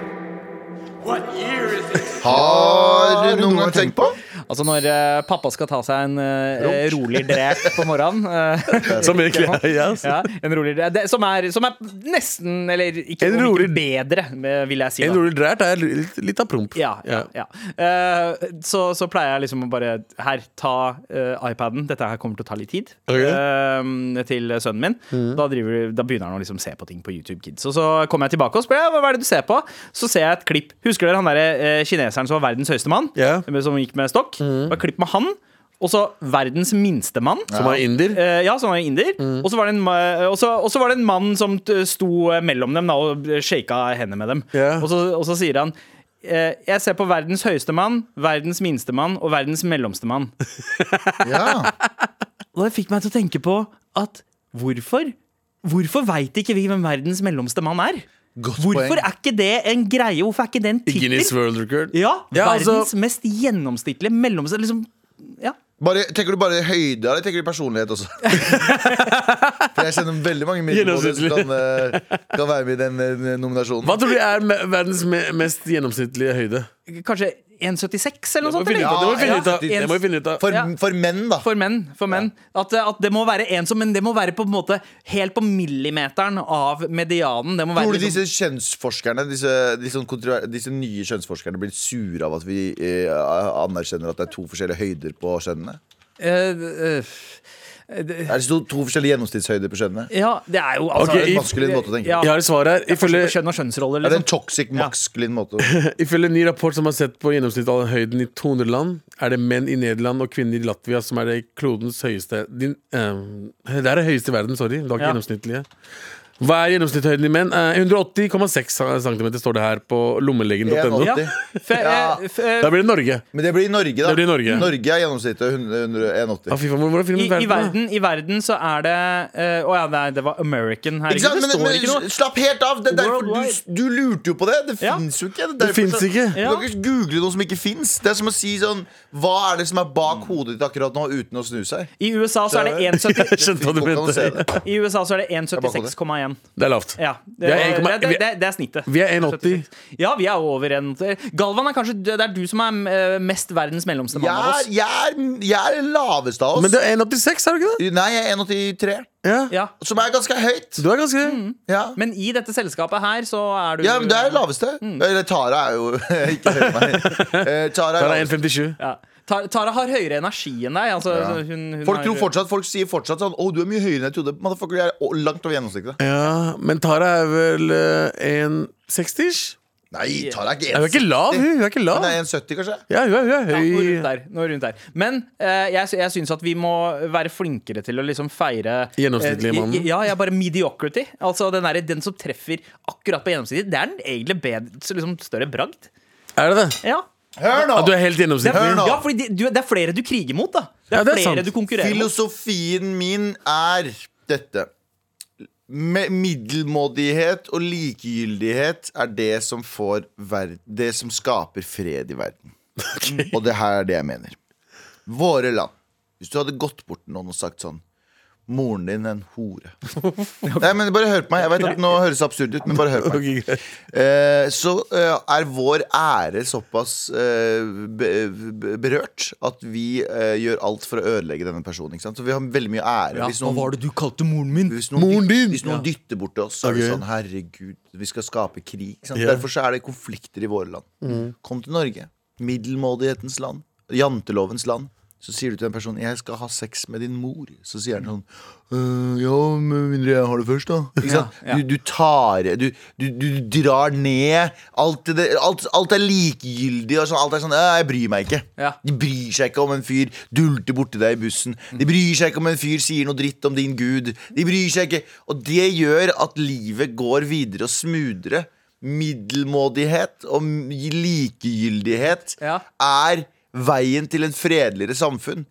Har du noen gang tenkt på? Altså når uh, pappa skal ta seg en uh, rolig drep på morgenen Uh, Som egentlig er altså. ja, en rolig drep, det, som, er, som er nesten, eller ikke, En rolig- bedre, vil jeg si. En da. rolig drep er litt, litt av promp. Ja, ja, ja. Så, så pleier jeg liksom å bare Her, ta iPaden. Dette her kommer til å ta litt tid. Ok. eh, til sønnen min. Da, driver, da begynner han å liksom se på ting på YouTube Kids. Og så kommer jeg tilbake og spør hva er det du ser på. Så ser jeg et klipp. Husker dere han der, eh, kineseren som var verdens høyeste mann? Ja. Som gikk med stokk? Det var klipp med han. Og så verdens minste mann. Som var inder. Eh, ja, som var inder. Og så var, det en og så- var det en mann som sto mellom dem da, og shaka hendene med dem. Yeah. Og, så, og så sier han eh, Jeg ser på verdens høyeste mann, verdens minste mann og verdens mellomste mann. Ja. Og det fikk meg til å tenke på at hvorfor? Hvorfor veit ikke vi hvem verdens mellomste mann er? Godt Hvorfor poeng. er ikke det en greie? Hvorfor er ikke det en Guinness? World Record. Ja, Ja, altså- verdens mest gjennomsnittlige mellomste liksom, ja. Bare, tenker du bare høyde, eller tenker du personlighet også? For jeg kjenner veldig mange middelmådige som kan, eh, kan være med i den eh, nominasjonen. Hva tror du er verdens mest gjennomsnittlige høyde? Kanskje 1,76 eller noe sånt? Det må vi Ja, finne ut av. Det må vi finne ut av. For, for menn, da. For menn. For menn. At, at det må være ensom Men det må være på en måte helt på millimeteren av medianen. Det må være Tror du liksom- disse kjønnsforskerne Disse, disse, disse nye kjønnsforskerne blir sure av at vi eh, anerkjenner at det er to forskjellige høyder på kjønnene? Eh, eh, Er det to, to forskjellige gjennomsnittshøyder på kjønnene? Ja, det er jo altså okay, i- Maskulin måte å tenke. Ja. Jeg har et svar her. Ifølge, Kjønn og kjønnsroller, Er det en liksom. toxic maskulin måte? ifølge en ny rapport som har sett på gjennomsnittshøyden i 200 land, er det menn i Nederland og kvinner i Latvia som er det klodens høyeste din, eh, Det er det høyeste i verden, sorry. Det var ikke Ja. gjennomsnittlige. Hva er gjennomsnittshøyden i menn? 180,6 cm står det her på lommelegen.no. Ja. Eh, eh, da blir det Norge. Men det blir Norge, da. Blir Norge. Norge. er gjennomsnittet 180. Ah, I, i, verden, I, verden, så er det eh, Å uh, oh ja, nei, det var American her. Ikke men, men slapp helt av! Derfor, du, du, lurte jo på det. Det ja. fins jo ikke. Det, derfor, det finnes ikke. Så, ja. Du kan ikke google noe som ikke fins. Det er som å si sånn Hva er det som er bak hodet ditt akkurat nå, uten å snu seg? I USA så er det 1,76,1. 1,81. Det er lavt. Ja, det, er, 1, det, det, det, er snittet. Vi er 1,80. Ja, vi er over 1 Galvan er kanskje Det er du som er eh, mest verdens mellomste mann av oss. Jeg er, jeg er av oss. Men du er 1,86, er du ikke det? Nei, jeg er 1,83. Ja. ja. Som er ganske høyt. Du er ganske mm. ja. Men i dette selskapet her, så er du Ja, men det er det laveste. Mm. Eller Tara er jo Ikke hør meg. Eh, Tara er, Tara er 1,57. Ja. Tara, har høyere energi enn deg. Altså, Ja. hun, hun Folk tror fortsatt Folk sier fortsatt sånn Å, du er mye høyere enn jeg trodde. Motherfucker, jeg er langt over gjennomsnittet. Ja, men Tara er vel eh, 1,60-ish? Nei, Tara er ikke Hun er ikke lav, hun. hun er ikke lav. Hun er 1,70, kanskje? Ja, hun er, hun er Ja, noe rundt høy. der, noe rundt der. Men uh, jeg, jeg syns at vi må være flinkere til å liksom feire Gjennomsnittlige eh, mannen. Ja, er bare mediocrity. Altså den, der, den som treffer akkurat på gjennomsnittet. Det er den egentlig bedre, liksom større bragd. Er det det? Ja. Hør nå! Ja, du er helt gjennomsnittlig? nå. ja, fordi de, du, det er flere du kriger mot, da. Det er, Ja, det er flere sant. du konkurrerer mot. Filosofien min er dette. Med middelmådighet og likegyldighet er det som får verd Det som skaper fred i verden. Og det her er det jeg mener. Våre land. Hvis du hadde gått bort til noen og sagt sånn Moren din en hore. Nei, men Bare hør på meg. Jeg vet at Nå høres det absurd ut, men bare hør på meg. Eh, så eh, er vår ære såpass eh, be, be, berørt at vi eh, gjør alt for å ødelegge denne personen. Ikke sant? Så vi har veldig mye ære. Hvis noen, det du kalte moren min? hvis noen, Moren din! Hvis noen dytter bort til oss, så er det sånn Herregud, vi skal skape krig. Ja. Mm. Derfor så er det konflikter i våre land. Kom til Norge. Middelmådighetens land. Jantelovens land. Så sier du til en person 'Jeg skal ha sex med din mor'. Så sier han sånn «Øh, Ja, med mindre jeg har det først, da. Ikke sant? Ja, ja. Du, du tar du, du, du drar ned. Alt, det, alt, alt er likegyldig. Og sånn, alt er sånn «Øh, 'Jeg bryr meg ikke'. Ja. De bryr seg ikke om en fyr dulter borti deg i bussen. De bryr seg ikke om en fyr sier noe dritt om din gud. De bryr seg ikke Og det gjør at livet går videre og smoothere. Middelmådighet og likegyldighet er veien til en fredeligere samfunn.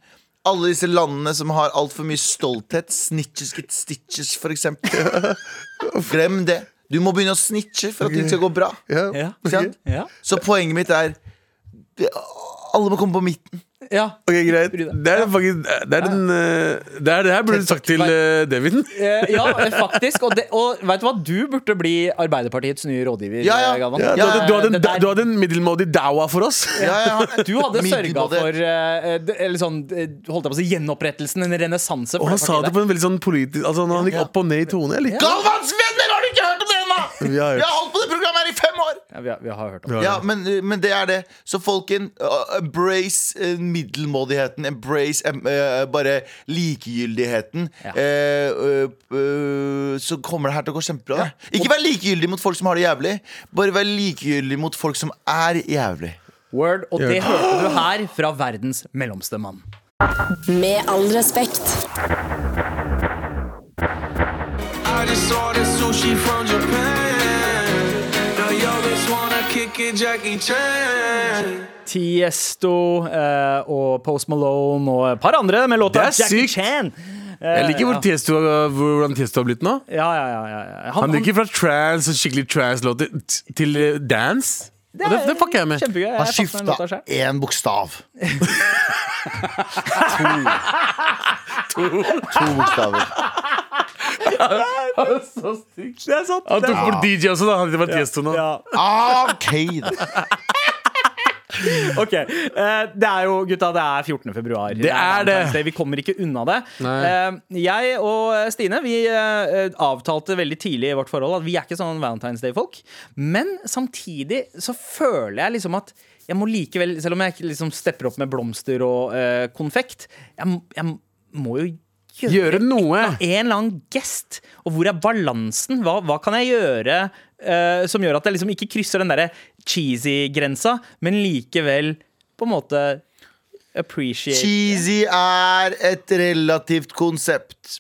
Alle disse landene som har altfor mye stolthet, snitches get stitches, for eksempel. Glem det. Du må begynne å snitche for at ting skal gå bra. Ja. Ja. Ikke. Så poenget mitt er Alle må komme på midten. Ja. Ok, greit. Det er faktisk Det er den eh, Det er det her burde du sagt til uh, Devin. Eh, ja, eh, faktisk. Og, det, og vet du hva? Du burde bli Arbeiderpartiets nye rådgiver. Ja, ja. eh. Ja, du, hadde, du, hadde en, du hadde en middelmådig daua for oss. Ja. Du hadde sørga for uh, eller sånn, eh, holdt jeg på å si, gjenopprettelsen, en renessanse. Og han sa det på en veldig sånn politisk Altså Han gikk opp og ned i tone. Galvans venner, har du ikke hørt om det ennå?! Vi har har holdt på der. Ja, vi, har, vi har hørt om det. Ja. Ja, men, men det er det. Så folken, uh, embrace uh, middelmådigheten. Embrace em- uh, bare likegyldigheten. Ja. Eh, uh, uh, så kommer det her til å gå kjempebra. da. Ikke vær likegyldig mot folk som har det jævlig. Bare vær likegyldig mot folk som er jævlig. Word, og det hørte du her fra verdens mellomste mann. Med all respekt. I just ordered sushi from Japan. Tiesto eh, og Post Malone og et par andre med låta Det er Jackie sykt. Chan. Eh, Jeg liker hvor ja. Tiesto, hvordan Tiesto har blitt nå. Ja, ja, ja, ja, ja. Han gikk fra trans og skikkelig trans-låter t- til eh, dance. Og det, det fucker jeg med. Kjempegøy. Han Jeg en den låta skifta én bokstav. To bokstaver. Så stygt. Det er sant. Han tok bort DJ også, da. Hadde det vært gjest nå. OK, da. Ok, eh, Det er jo, gutta, det er 14. februar. Det er det. Vi kommer ikke unna det. Nei. Eh, jeg og Stine vi eh, avtalte veldig tidlig i vårt forhold at vi er ikke sånn Valentine's Day-folk. Men samtidig så føler jeg liksom at jeg må likevel, selv om jeg ikke liksom stepper opp med blomster og eh, konfekt, jeg, jeg må jo gjøre, Gjøre noe. en eller annen gest. Og hvor er balansen? Hva, hva kan jeg gjøre uh, som gjør at jeg liksom ikke krysser den derre cheesy-grensa, men likevel på en måte appreciate Cheesy er et relativt konsept.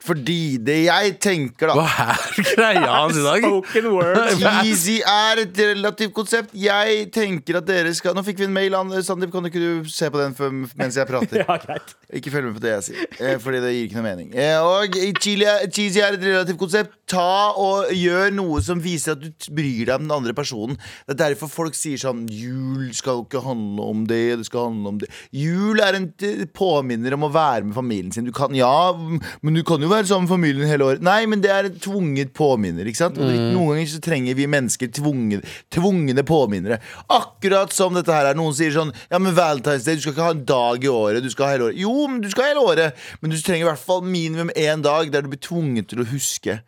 Fordi det jeg tenker, da Hva er greia hans i dag? Spoken word. Cheesy er et relativt konsept. Jeg tenker at dere skal Nå fikk vi en mail. An- Sandeep, kan ikke se på den for, mens jeg prater? Ja, greit. Ikke følg med på det jeg sier, eh, fordi det gir ikke noe mening. Eh, Og cheesy er et relativt konsept. Ta og gjør noe som viser at du bryr deg om den andre personen. Det er derfor folk sier sånn Jul skal ikke handle om det, det skal handle om det. Jul er en påminner om å være med familien sin. Du kan, ja, men du kan jo være sammen med familien hele året. Nei, men det er en tvunget påminner. Ikke sant? Og Noen ganger så trenger vi mennesker tvunget, tvungne påminnere. Akkurat som dette her er. Noen sier sånn Ja, men Valentine's Day, du skal ikke ha en dag i året. Du skal ha hele året. Jo, men du skal ha hele året. Men du trenger i hvert fall minimum én dag der du blir tvunget til å huske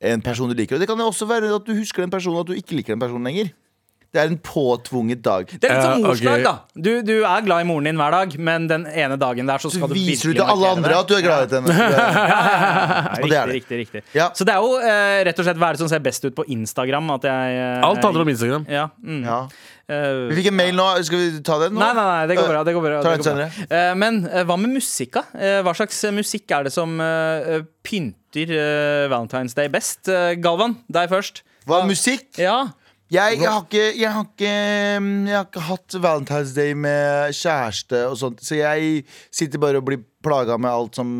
en person du liker. Og det kan jo også være at du husker den personen, og at du ikke liker den personen lenger. Det er en påtvunget dag. Det er litt som morsdag, ok. da. Du, du er glad i moren din hver dag, men den ene dagen der så skal du viser du til alle andre det. at du er glad i henne. Ja, Og det riktig, det. riktig, riktig. Ja. Så det er jo uh, rett og slett hva er det som ser best ut på Instagram. At jeg, uh, Alt handler om Instagram. Ja. Mm. Ja. Eh, Vi fikk en mail nå. Skal vi ta den nå? Nei, nei, nei, det går bra. Det går bra, det går bra. Eh, Men eh, hva med musikk, da? Eh, Hva slags eh, musikk er det som eh, pynter eh, Valentine's Day best? Eh, Galvan, deg først. Hva, musikk? Ja. Jeg, jeg, har ikke, jeg, har ikke, jeg har ikke hatt Valentine's Day med kjæreste og sånt, så jeg sitter bare og blir plaga med alt som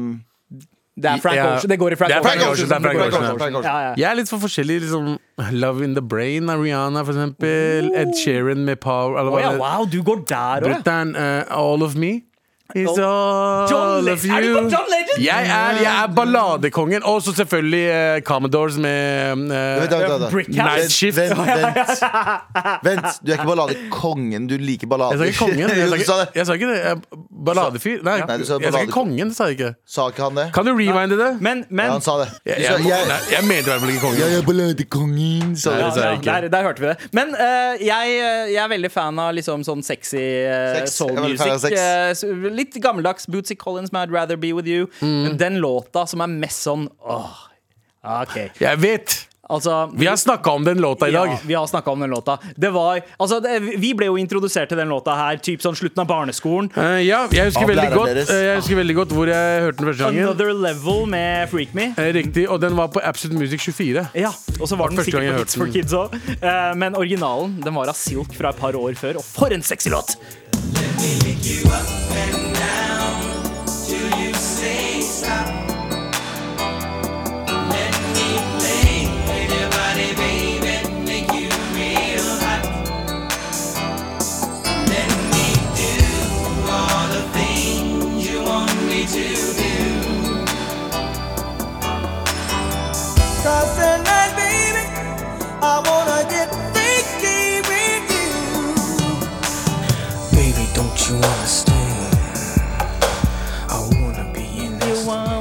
Det er Frank Ja. Ocean. Det går i Frank, Det Frank Ocean, Ja, ja. Jeg er litt for forskjellig. Liksom, Love in the Brain av Rihanna, for eksempel. Ed Sheeran med Power. Ja, wow, du går der òg, Uh, eh, All of Me. Is all of Er du på John Legend? Jeg er, jeg er balladekongen. Og så selvfølgelig uh, Commodores med. Brick Night Vent, Shift. vent, vent. vent, du er ikke balladekongen, du liker ballader. Jeg sa ikke kongen. Jeg sa ikke, det. jeg sa ikke det. Jeg- Balladefyr. Nei, Nei, du sa jeg sa ikke kongen. Sa jeg ikke. Sa ikke han det? Kan du rewinde det? Men, Ja, han sa det. Jeg, jeg, jeg, jeg mente i hvert fall ikke kongen. jeg er balladekongen, sa ja, jeg ja, der, der hørte vi det. Men uh, jeg, jeg er veldig fan av liksom sånn sexy uh, soul music. sex. Litt gammeldags Bootsy Collins med I'd Rather Be With You. Mm. Men den låta som er mest sånn åh, OK. Jeg vet! Altså Vi har snakka om den låta i dag. Ja, vi har snakka om den låta. Det var, altså, det, vi ble jo introdusert til den låta her typ sånn slutten av barneskolen. Uh, ja, jeg husker, veldig godt, eh, jeg husker veldig godt hvor jeg hørte den første gangen. Another Level med Freak Me. Uh, Riktig, Og den var på Absolute Music 24. Ja, og så var den sikkert på Hits for. Kids òg. Men originalen den var av Silk fra et par år før, og for en sexy låt! Cause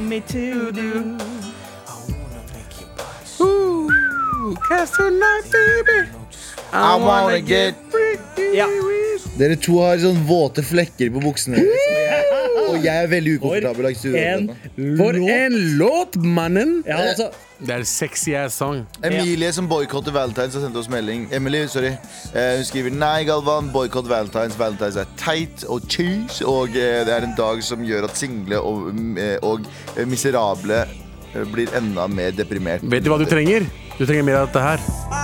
me to do. I wanna make your body so I wanna get Ja. Dere to har sånn våte flekker på buksene. Og jeg er veldig ukomfortabel. langs En akkurat nå. For en låt, mannen! Ja, altså Det er en sexy ass song. Emilie som boikotter Valentine's har sendt oss melding. Emily, sorry Eh, Hun skriver Nei, Galvan, boikott Valentine's. Valentine's er teit og cheese, og eh, det er en dag som gjør at single og, mm, eh, og eh, miserable eh, blir enda mer deprimert. Vet du hva du trenger? Du trenger mer av dette her.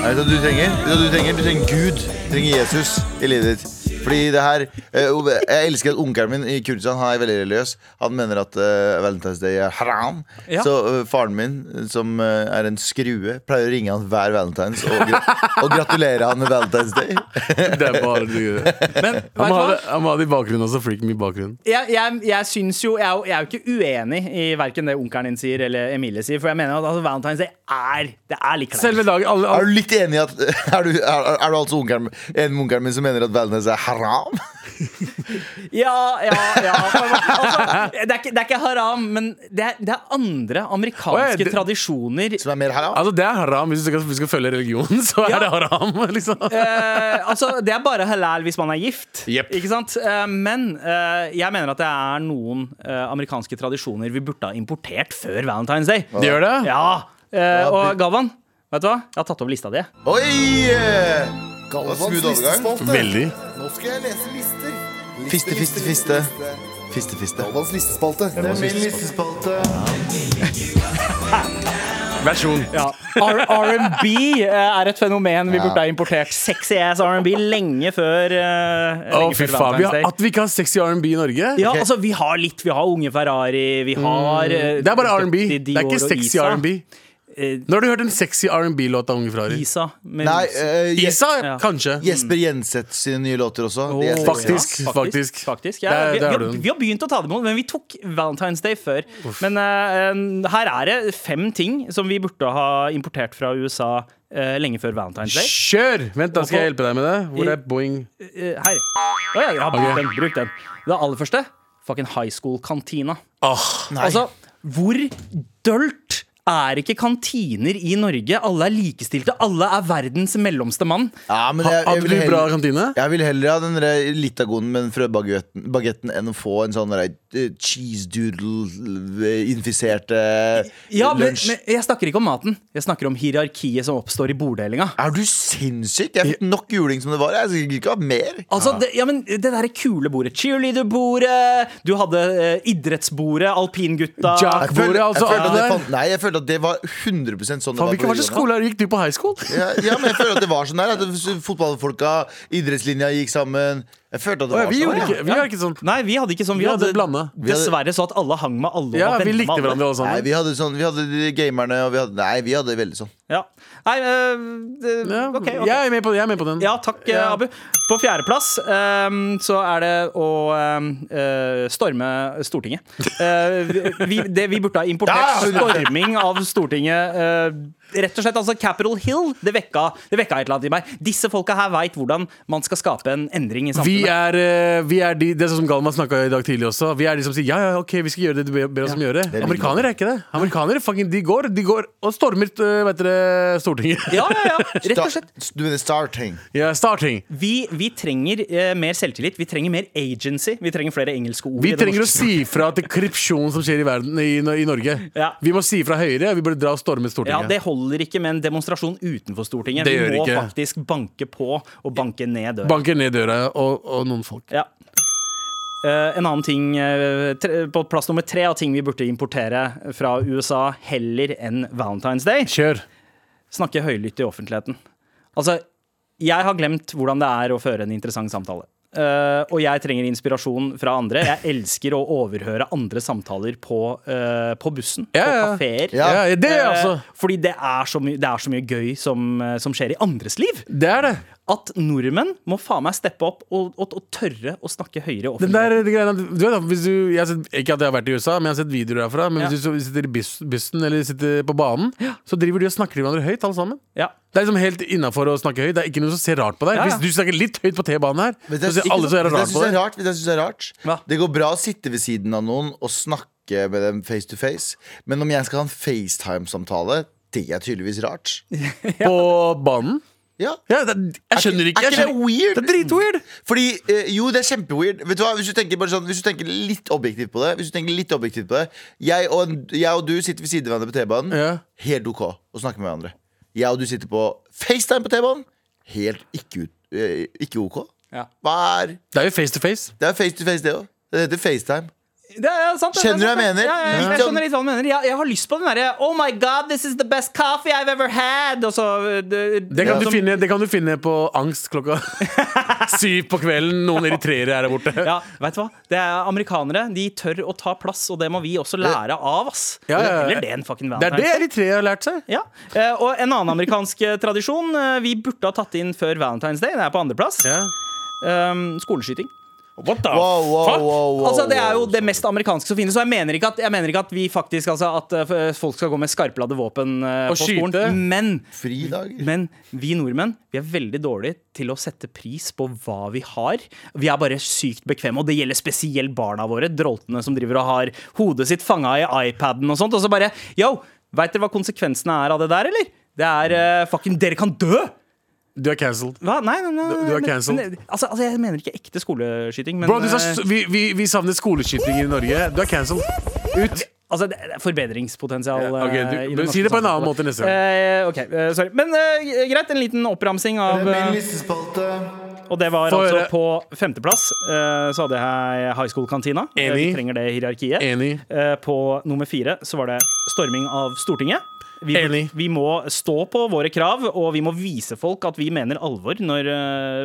Freaky det det du trenger? Du hva du trenger? Du trenger Gud. Du trenger Jesus i livet ditt. Fordi det her eh, Jeg elsker at onkelen min i Kurdistan Han er veldig religiøs. Han mener at uh, Valentine's Day er haram. Ja. Så uh, faren min, som uh, er en skrue, pleier å ringe han hver valentines og, gra og gratulere han med Valentine's Day. Det er bare du Men Han må ha det, han må ha det i bakgrunnen også. Freak me i bakgrunnen. jeg, jeg, jeg syns jo Jeg jeg er jo ikke uenig i verken det onkelen din sier eller Emilie sier, for jeg mener at altså, Valentine's Day er Det er litt kleint. Selve dagen alle, Er du litt enig i at Er du, er, er du altså onkelen med onkelen min som mener at Valentine's er haram? Ja, ja, ja. Altså, det, er ikke, det er ikke haram, men det er, det er andre amerikanske Oi, det- tradisjoner. Som er mer haram? altså Det er haram. Hvis du skal, hvis du skal følge religionen, så er det haram. Liksom. Eh, altså, det er bare halal hvis man er gift. Yep. Ikke sant? Eh, men eh, jeg mener at det er noen eh, amerikanske tradisjoner vi burde ha importert før Valentine's Day. De gjør det? Ja, eh, Og Galvan, vet du hva? Jeg har tatt opp lista di. Oi! Galvans smooth listespalte. Veldig. Nå skal jeg lese lister. Liste, Fiste, fiste, fiste. Fiste, fiste. Galvans listespalte. Det er min listespalte. Versjon. Ja. R&B eh, er et fenomen vi burde ha importert. Sexy ass R&B lenge før, Uh, lenge fy faen. Vi har, at vi ikke har sexy R&B i Norge? Ja, altså Vi har litt. Vi har Unge Ferrari, vi har eh, Mm. Det er bare R&B. Det er ikke sexy R&B. Eh, Når har du hørt en sexy R&B-låt av Unge Ferrari? Isa. med Nei, Is- eh, Je- Isa, Ja. kanskje. Jesper Jenseth sine nye låter også. De er Åh, sexy. Faktisk, faktisk. faktisk. Ja, Der- vi, der vi, har du har, den. vi har begynt å ta det imot, men vi tok Valentine's Day før. Men eh, her er det fem ting som vi burde ha importert fra USA eh, lenge før Valentine's Day. Kjør! Vent, da skal jeg hjelpe deg med det. Hvor er Boeing? Eh, her. Å ja, ja, bruk Ok. den. Bruk den. Det aller første fucking high school-kantina. Åh, Altså, hvor dølt er ikke kantiner i Norge? Alle er likestilte. Alle er verdens mellomste mann. Ja, men jeg, jeg, Hadde vil heller, bra kantine? jeg vil heller ha den Litagonen med den frøbagetten bagetten enn å få en sånn der, cheese doodle-infiserte Ja, men, lunsj. men Jeg snakker ikke om maten. Jeg snakker om hierarkiet som oppstår i borddelinga. Er du sinnssyk? Jeg fikk nok juling som det var. Jeg skal ikke ha mer. Altså, det, ja, men det der kule bordet. Cheerleader-bordet. Du hadde eh, idrettsbordet. Alpingutta. Jack-bordet. altså, jeg følte fant- nei, jeg følte at det var 100 sånn det var hvilken skole? Gikk du på high school? Ja, ja, men jeg føler at det var sånn der. At fotballfolka, idrettslinja gikk sammen. Jeg følte at det var sånn. gjorde ikke, vi var ikke sånn. Nei, vi hadde ikke sånn. Vi, Vi hadde hadde blanda. Dessverre så at alle hang med alle. Ja, vi likte hverandre alle Nei, vi hadde sånn Vi hadde de gamerne, og vi hadde Nei, vi hadde veldig sånn. Ja. Nei, øh, det- Ja, ok, ok. Jeg, er med på, jeg er med på den. Ja, takk, eh, Ja. Abu. På fjerdeplass um, så er det å um, eh, storme Stortinget. Uh, vi, det vi burde ha importert storming av Stortinget Uh, Rett og slett, altså Capitol Hill, det vekka, det vekka et eller annet i meg. Disse folka her veit hvordan man skal skape en endring i Vi er, eh, vi er de, det er sånn som Galman snakka i dag tidlig også. Vi er de som sier ja, ja, ok, vi skal gjøre det du ber oss om å gjøre. er Amerikanere er ikke det. Amerikanere fucking, de går, de går og stormer eh, vet dere, Stortinget. Ja, ja, ja. Rett og slett. Du mener starting? Ja, starting. Vi, vi trenger eh, mer selvtillit. Vi trenger mer agency. Vi trenger flere engelske ord. Vi i det trenger å norske si fra til korrupsjon som skjer i, verden, i, i Norge. Ja. Vi må si fra høyre. Vi burde dra og storme Ja, Stortinget. Det holder ikke med en demonstrasjon utenfor Stortinget. Det Vi gjør må ikke. faktisk banke på og banke ned døra. Banker ned døra og, og noen folk. Ja. Eh, en annen ting eh, tre, På plass nummer tre av ting vi burde importere fra USA heller enn Valentine's Day. Kjør. Snakke høylytt i offentligheten. Altså, jeg har glemt hvordan det er å føre en interessant samtale. Uh, og jeg trenger inspirasjon fra andre. Jeg elsker å overhøre andre samtaler på, uh, på bussen, Ja, på kafeer. Ja. Ja, det er altså Eh, Fordi det er, så mye, det er så mye gøy som, eh, som skjer i andres liv. Det er det. At nordmenn må faen meg steppe opp og, og, og tørre å snakke høyere offentlig. Den der offentligheten. du vet, hvis du, jeg har sett, Ikke at jeg har vært i USA, men jeg har sett videoer derfra. Men Ja. hvis du sitter i bussen eller sitter på banen, så driver de og snakker til hverandre høyt, alle sammen. Ja. Det er liksom helt innafor å snakke høyt. Det er ikke noe som ser rart på deg. Ja, ja. Hvis du snakker litt høyt på T-banen her, det, så ser alle så rart jeg på deg. rart? Synes er rart? Ja. Det går bra å sitte ved siden av noen og snakke med dem face to face, men om jeg skal ha en FaceTime-samtale, det er tydeligvis rart. På banen. Ja. Ja, det, jeg skjønner ikke. Er ikke det weird? det er dritweird. Fordi, eh, jo, det er kjempeweird. Vet du hva, hvis du, tenker bare sånn, hvis du tenker litt objektivt på det Hvis du tenker litt objektivt på det Jeg og, jeg og du sitter ved siden av hverandre på T-banen. Ja. Helt OK å snakke med hverandre. Jeg og du sitter på FaceTime på T-banen. Helt ikke, eh, ikke OK. Ja. Hva er Det er jo face to face. Det er face to face, det òg. Det heter FaceTime. Det er sant, det, Skjønner er du hva jeg mener? Ja, ja, ja, jeg skjønner litt hva du mener. Jeg, jeg har lyst på den derre Oh my god, this is the best coffee I've ever had! Og så det, Det kan, som- du finne, det kan du finne på angst klokka syv på kvelden. Noen eritreere er der borte. Ja, vet du hva? Det er Amerikanere de tør å ta plass, og det må vi også lære av. ass Ja, ja, ja. Eller det en fucking Det er det eritreere har lært seg. Ja, eh, Og en annen amerikansk eh, tradisjon eh, vi burde ha tatt inn før Valentine's Day. Det er på andreplass. Ja. Um, skoleskyting. What the Wow, wow, fuck? wow, Altså Det er jo det mest amerikanske som finnes. Og jeg mener ikke at, jeg mener ikke at vi faktisk altså, At eh, folk skal gå med skarpladde våpen uh, Og på skyte. skolen. Men, men vi nordmenn Vi er veldig dårlige til å sette pris på hva vi har. Vi er bare sykt bekvemme, og det gjelder spesielt barna våre. Droltene som driver og har hodet sitt fanga i iPaden og sånt. Og så bare Yo, veit dere hva konsekvensene er av det der, eller? Det er uh, fucking Dere kan dø! Du er cancelled. Hva? Nei, nei, nei, Du- du er men- cancelled. men- Altså, altså, jeg mener ikke ekte skoleskyting, men Bro, du sa, eh, vi, vi, vi savner skoleskytinger i Norge. Du er cancelled. Ut. Altså, det er forbedringspotensial. Ja, ok, eh, du- i men norske si det på en annen samfunnet. måte neste gang. Eh, ok, eh, sorry. Men eh, greit, en liten oppramsing av Min eh, listespalte. Og det var Få altså høre. på femteplass. eh, så hadde jeg High School-kantina. Eh, Vi trenger det hierarkiet. Enig. Eh, på nummer fire så var det storming av Stortinget. Vi, Enig. vi må stå på våre krav, og vi må vise folk at vi mener alvor når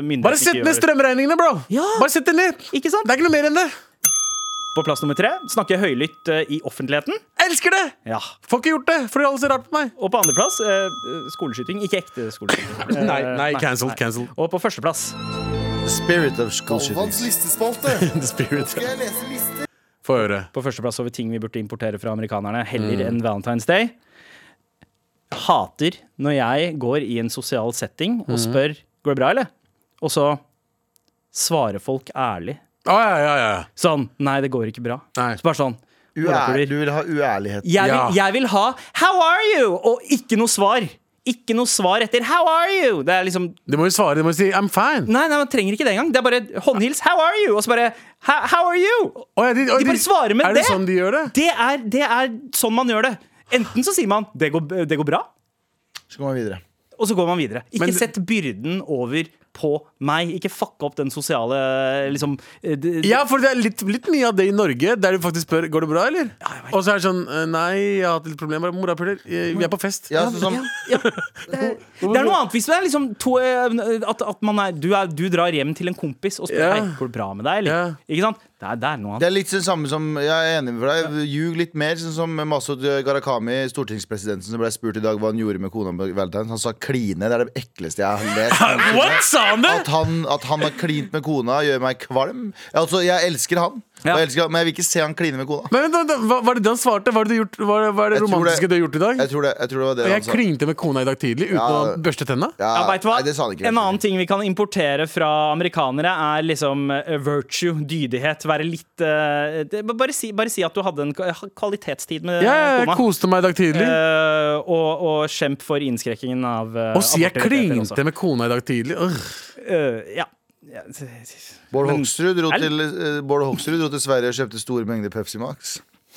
myndighetene Bare sett ned strømregningene, bro! Ja. Bare sett det ned! Ikke sant? Det er ikke noe mer enn det. På plass nummer tre snakke høylytt eh, i offentligheten. Elsker det! Ja. Får ikke gjort det, fordi alle ser rart på meg. Og på andreplass eh, skoleskyting. Ikke ekte skoleskyting. nei, Nei, nei, cancelled, cancelled. Og på førsteplass Spirit of shooting. listespalte. The spirit. Skal jeg lese lister? Få høre. På førsteplass over ting vi burde importere fra amerikanerne heller Mm. enn Valentine's Day. Hater når jeg går i en sosial setting og spør Går det bra, eller? Og så svarer folk ærlig. Å, ja, ja, ja. Sånn Nei, det går ikke bra. Nei. Så bare sånn Uær, du vil ha uærlighet. jeg, Ja. vil, jeg vil ha 'How are you?' og ikke noe svar. Ikke noe svar etter 'How are you?' Det er liksom Du må jo svare. Du må jo si 'I'm fine'. Nei, nei, man trenger ikke det engang. Det er bare håndhils 'How are you?' og så bare «How- 'How are you?' Å, ja, de, å, De bare svarer med er det. det. sånn de gjør det? Det er, det er sånn man gjør det. Enten så sier man 'det går, det går bra', Så går man videre. og så går man videre. Ikke Men- sett byrden over på meg. Ikke fuck opp den sosiale liksom eh, d- d- Ja, for det er litt, litt mye av det i Norge, der du faktisk spør Går det bra, eller? Ja, Og så er det sånn eh, Nei, jeg har hatt litt problemer. Morapuler, eh, vi er på fest. Ja, sånn som ja, det, er, det er noe annet hvis det er liksom to, eh, at, at man er du, er du drar hjem til en kompis og spør Ja. Hei, går det bra med deg. Eller? Ja. Ikke sant? Det er, det er noe Det er litt det samme som Jeg er enig med deg. Ljug litt mer, sånn som Masud Gharahkhami, stortingspresidenten som ble spurt i dag hva han gjorde med kona på Valentine's. Han sa kline. Det er det ekleste jeg har lest. What? Sa han det? At han, at han har klint med kona, gjør meg kvalm. Altså, jeg elsker han, Ja. og jeg elsker han men jeg vil ikke se han kline med kona. Men men, men, hva, hva er det det han svarte? Hva er det, gjort, hva, hva er det romantiske det- du har gjort i dag? Jeg tror det, jeg tror det var det han han jeg sa. klinte med kona i dag tidlig uten Ja. å børste tenna? Ja, Ja, vet du hva? Nei, det sa han ikke. en annen ting vi kan importere fra amerikanere, er liksom eh, virtue, dydighet. Være litt eh, det, bare, si, bare si at du hadde en kvalitetstid med Ja, jeg kona. koste meg i dag tidlig. Eh, og, og kjemp for innskrekkingen av uh, Og si jeg klinte med kona i dag tidlig. Ugh. Ja. Ja, Bård Hoksrud, dro til, eh, Bård Hoksrud dro til Sverige og kjøpte store mengder Pepsi Max.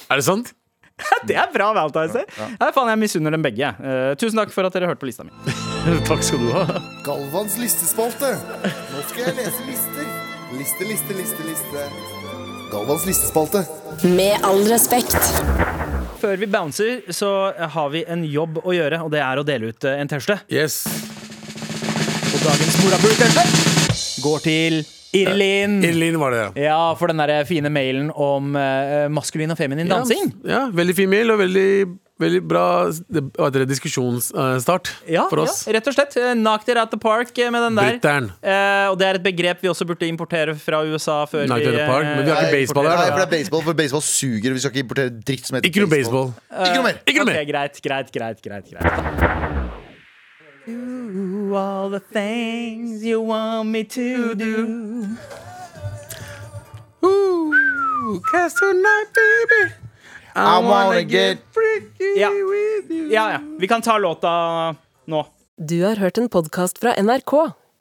Er det sant? Det er bra Valentine's Ja, ja. faen, jeg misunner dem begge. Uh, tusen takk for at dere hørte på lista mi. Takk skal du ha. Galvans listespalte. Nå skal jeg lese lister. Liste, liste, liste, liste. Galvans listespalte. Med all respekt. Før vi bouncer, så har vi en jobb å gjøre, og det er å dele ut en T-skjorte. Yes. Og dagens morapuler-T-skjorte går til Irlin. Irlin var det, ja. Ja, for den der fine mailen om uh, maskulin og feminin dansing. Ja, veldig fin mail og veldig, veldig bra det- diskusjonsstart Ja, for oss. ja, rett og slett. Eh, Knocked it at the park eh, med den der. Eh, og det er et begrep vi også burde importere fra USA før Knocked vi at the park, men vi har ikke baseball her, Nei, for det er baseball, for baseball suger. Vi skal ikke importere dritt som heter Ikke noe baseball. Ikke noe mer! Ikke noe mer! greit, greit, greit, greit, greit. Do all the things you want me to do. Ooh, cause tonight, baby. I wanna get freaky Ja. with you. Ja, ja. Vi kan ta låta nå. Du har hørt en podkast fra NRK.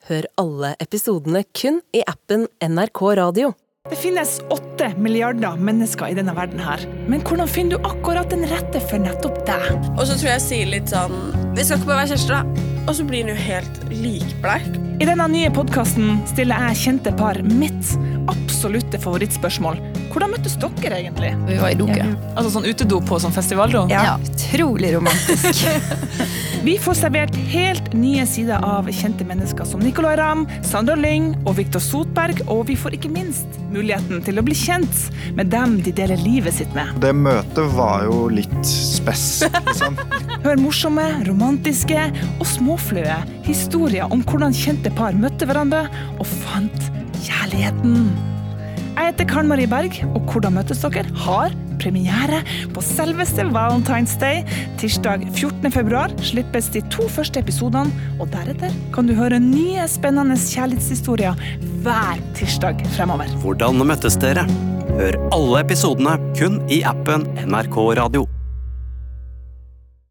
Hør alle episodene kun i appen NRK Radio. Det finnes åtte milliarder mennesker i denne verden her. Men hvordan finner du akkurat den rette for nettopp deg? Og så tror jeg jeg sier litt sånn Vi skal ikke bare være kjærester, da. Og så blir han jo helt likbleik. I denne nye podkasten stiller jeg kjente par mitt absolutte favorittspørsmål. Hvordan møttes dere egentlig? Vi var i doke. Altså sånn utedo på sånn festivaldo? Ja. Utrolig romantisk. Vi får servert helt nye sider av kjente mennesker som Nicolay Ramm, Sandra Lyng og Viktor Sotberg, og vi får ikke minst muligheten til å bli kjent med dem de deler livet sitt med. Det møtet var jo litt spess, liksom. Hør morsomme, romantiske og småfløye historier om hvordan kjente par møtte hverandre og fant kjærligheten. Jeg heter Karen Marie Berg, og Hvordan møtes dere? har premiere på selveste Valentine's Day. Tirsdag 14. februar slippes de to første episodene, og deretter kan du høre nye spennende kjærlighetshistorier hver tirsdag fremover. Hvordan møttes dere? Hør alle episodene kun i appen NRK Radio.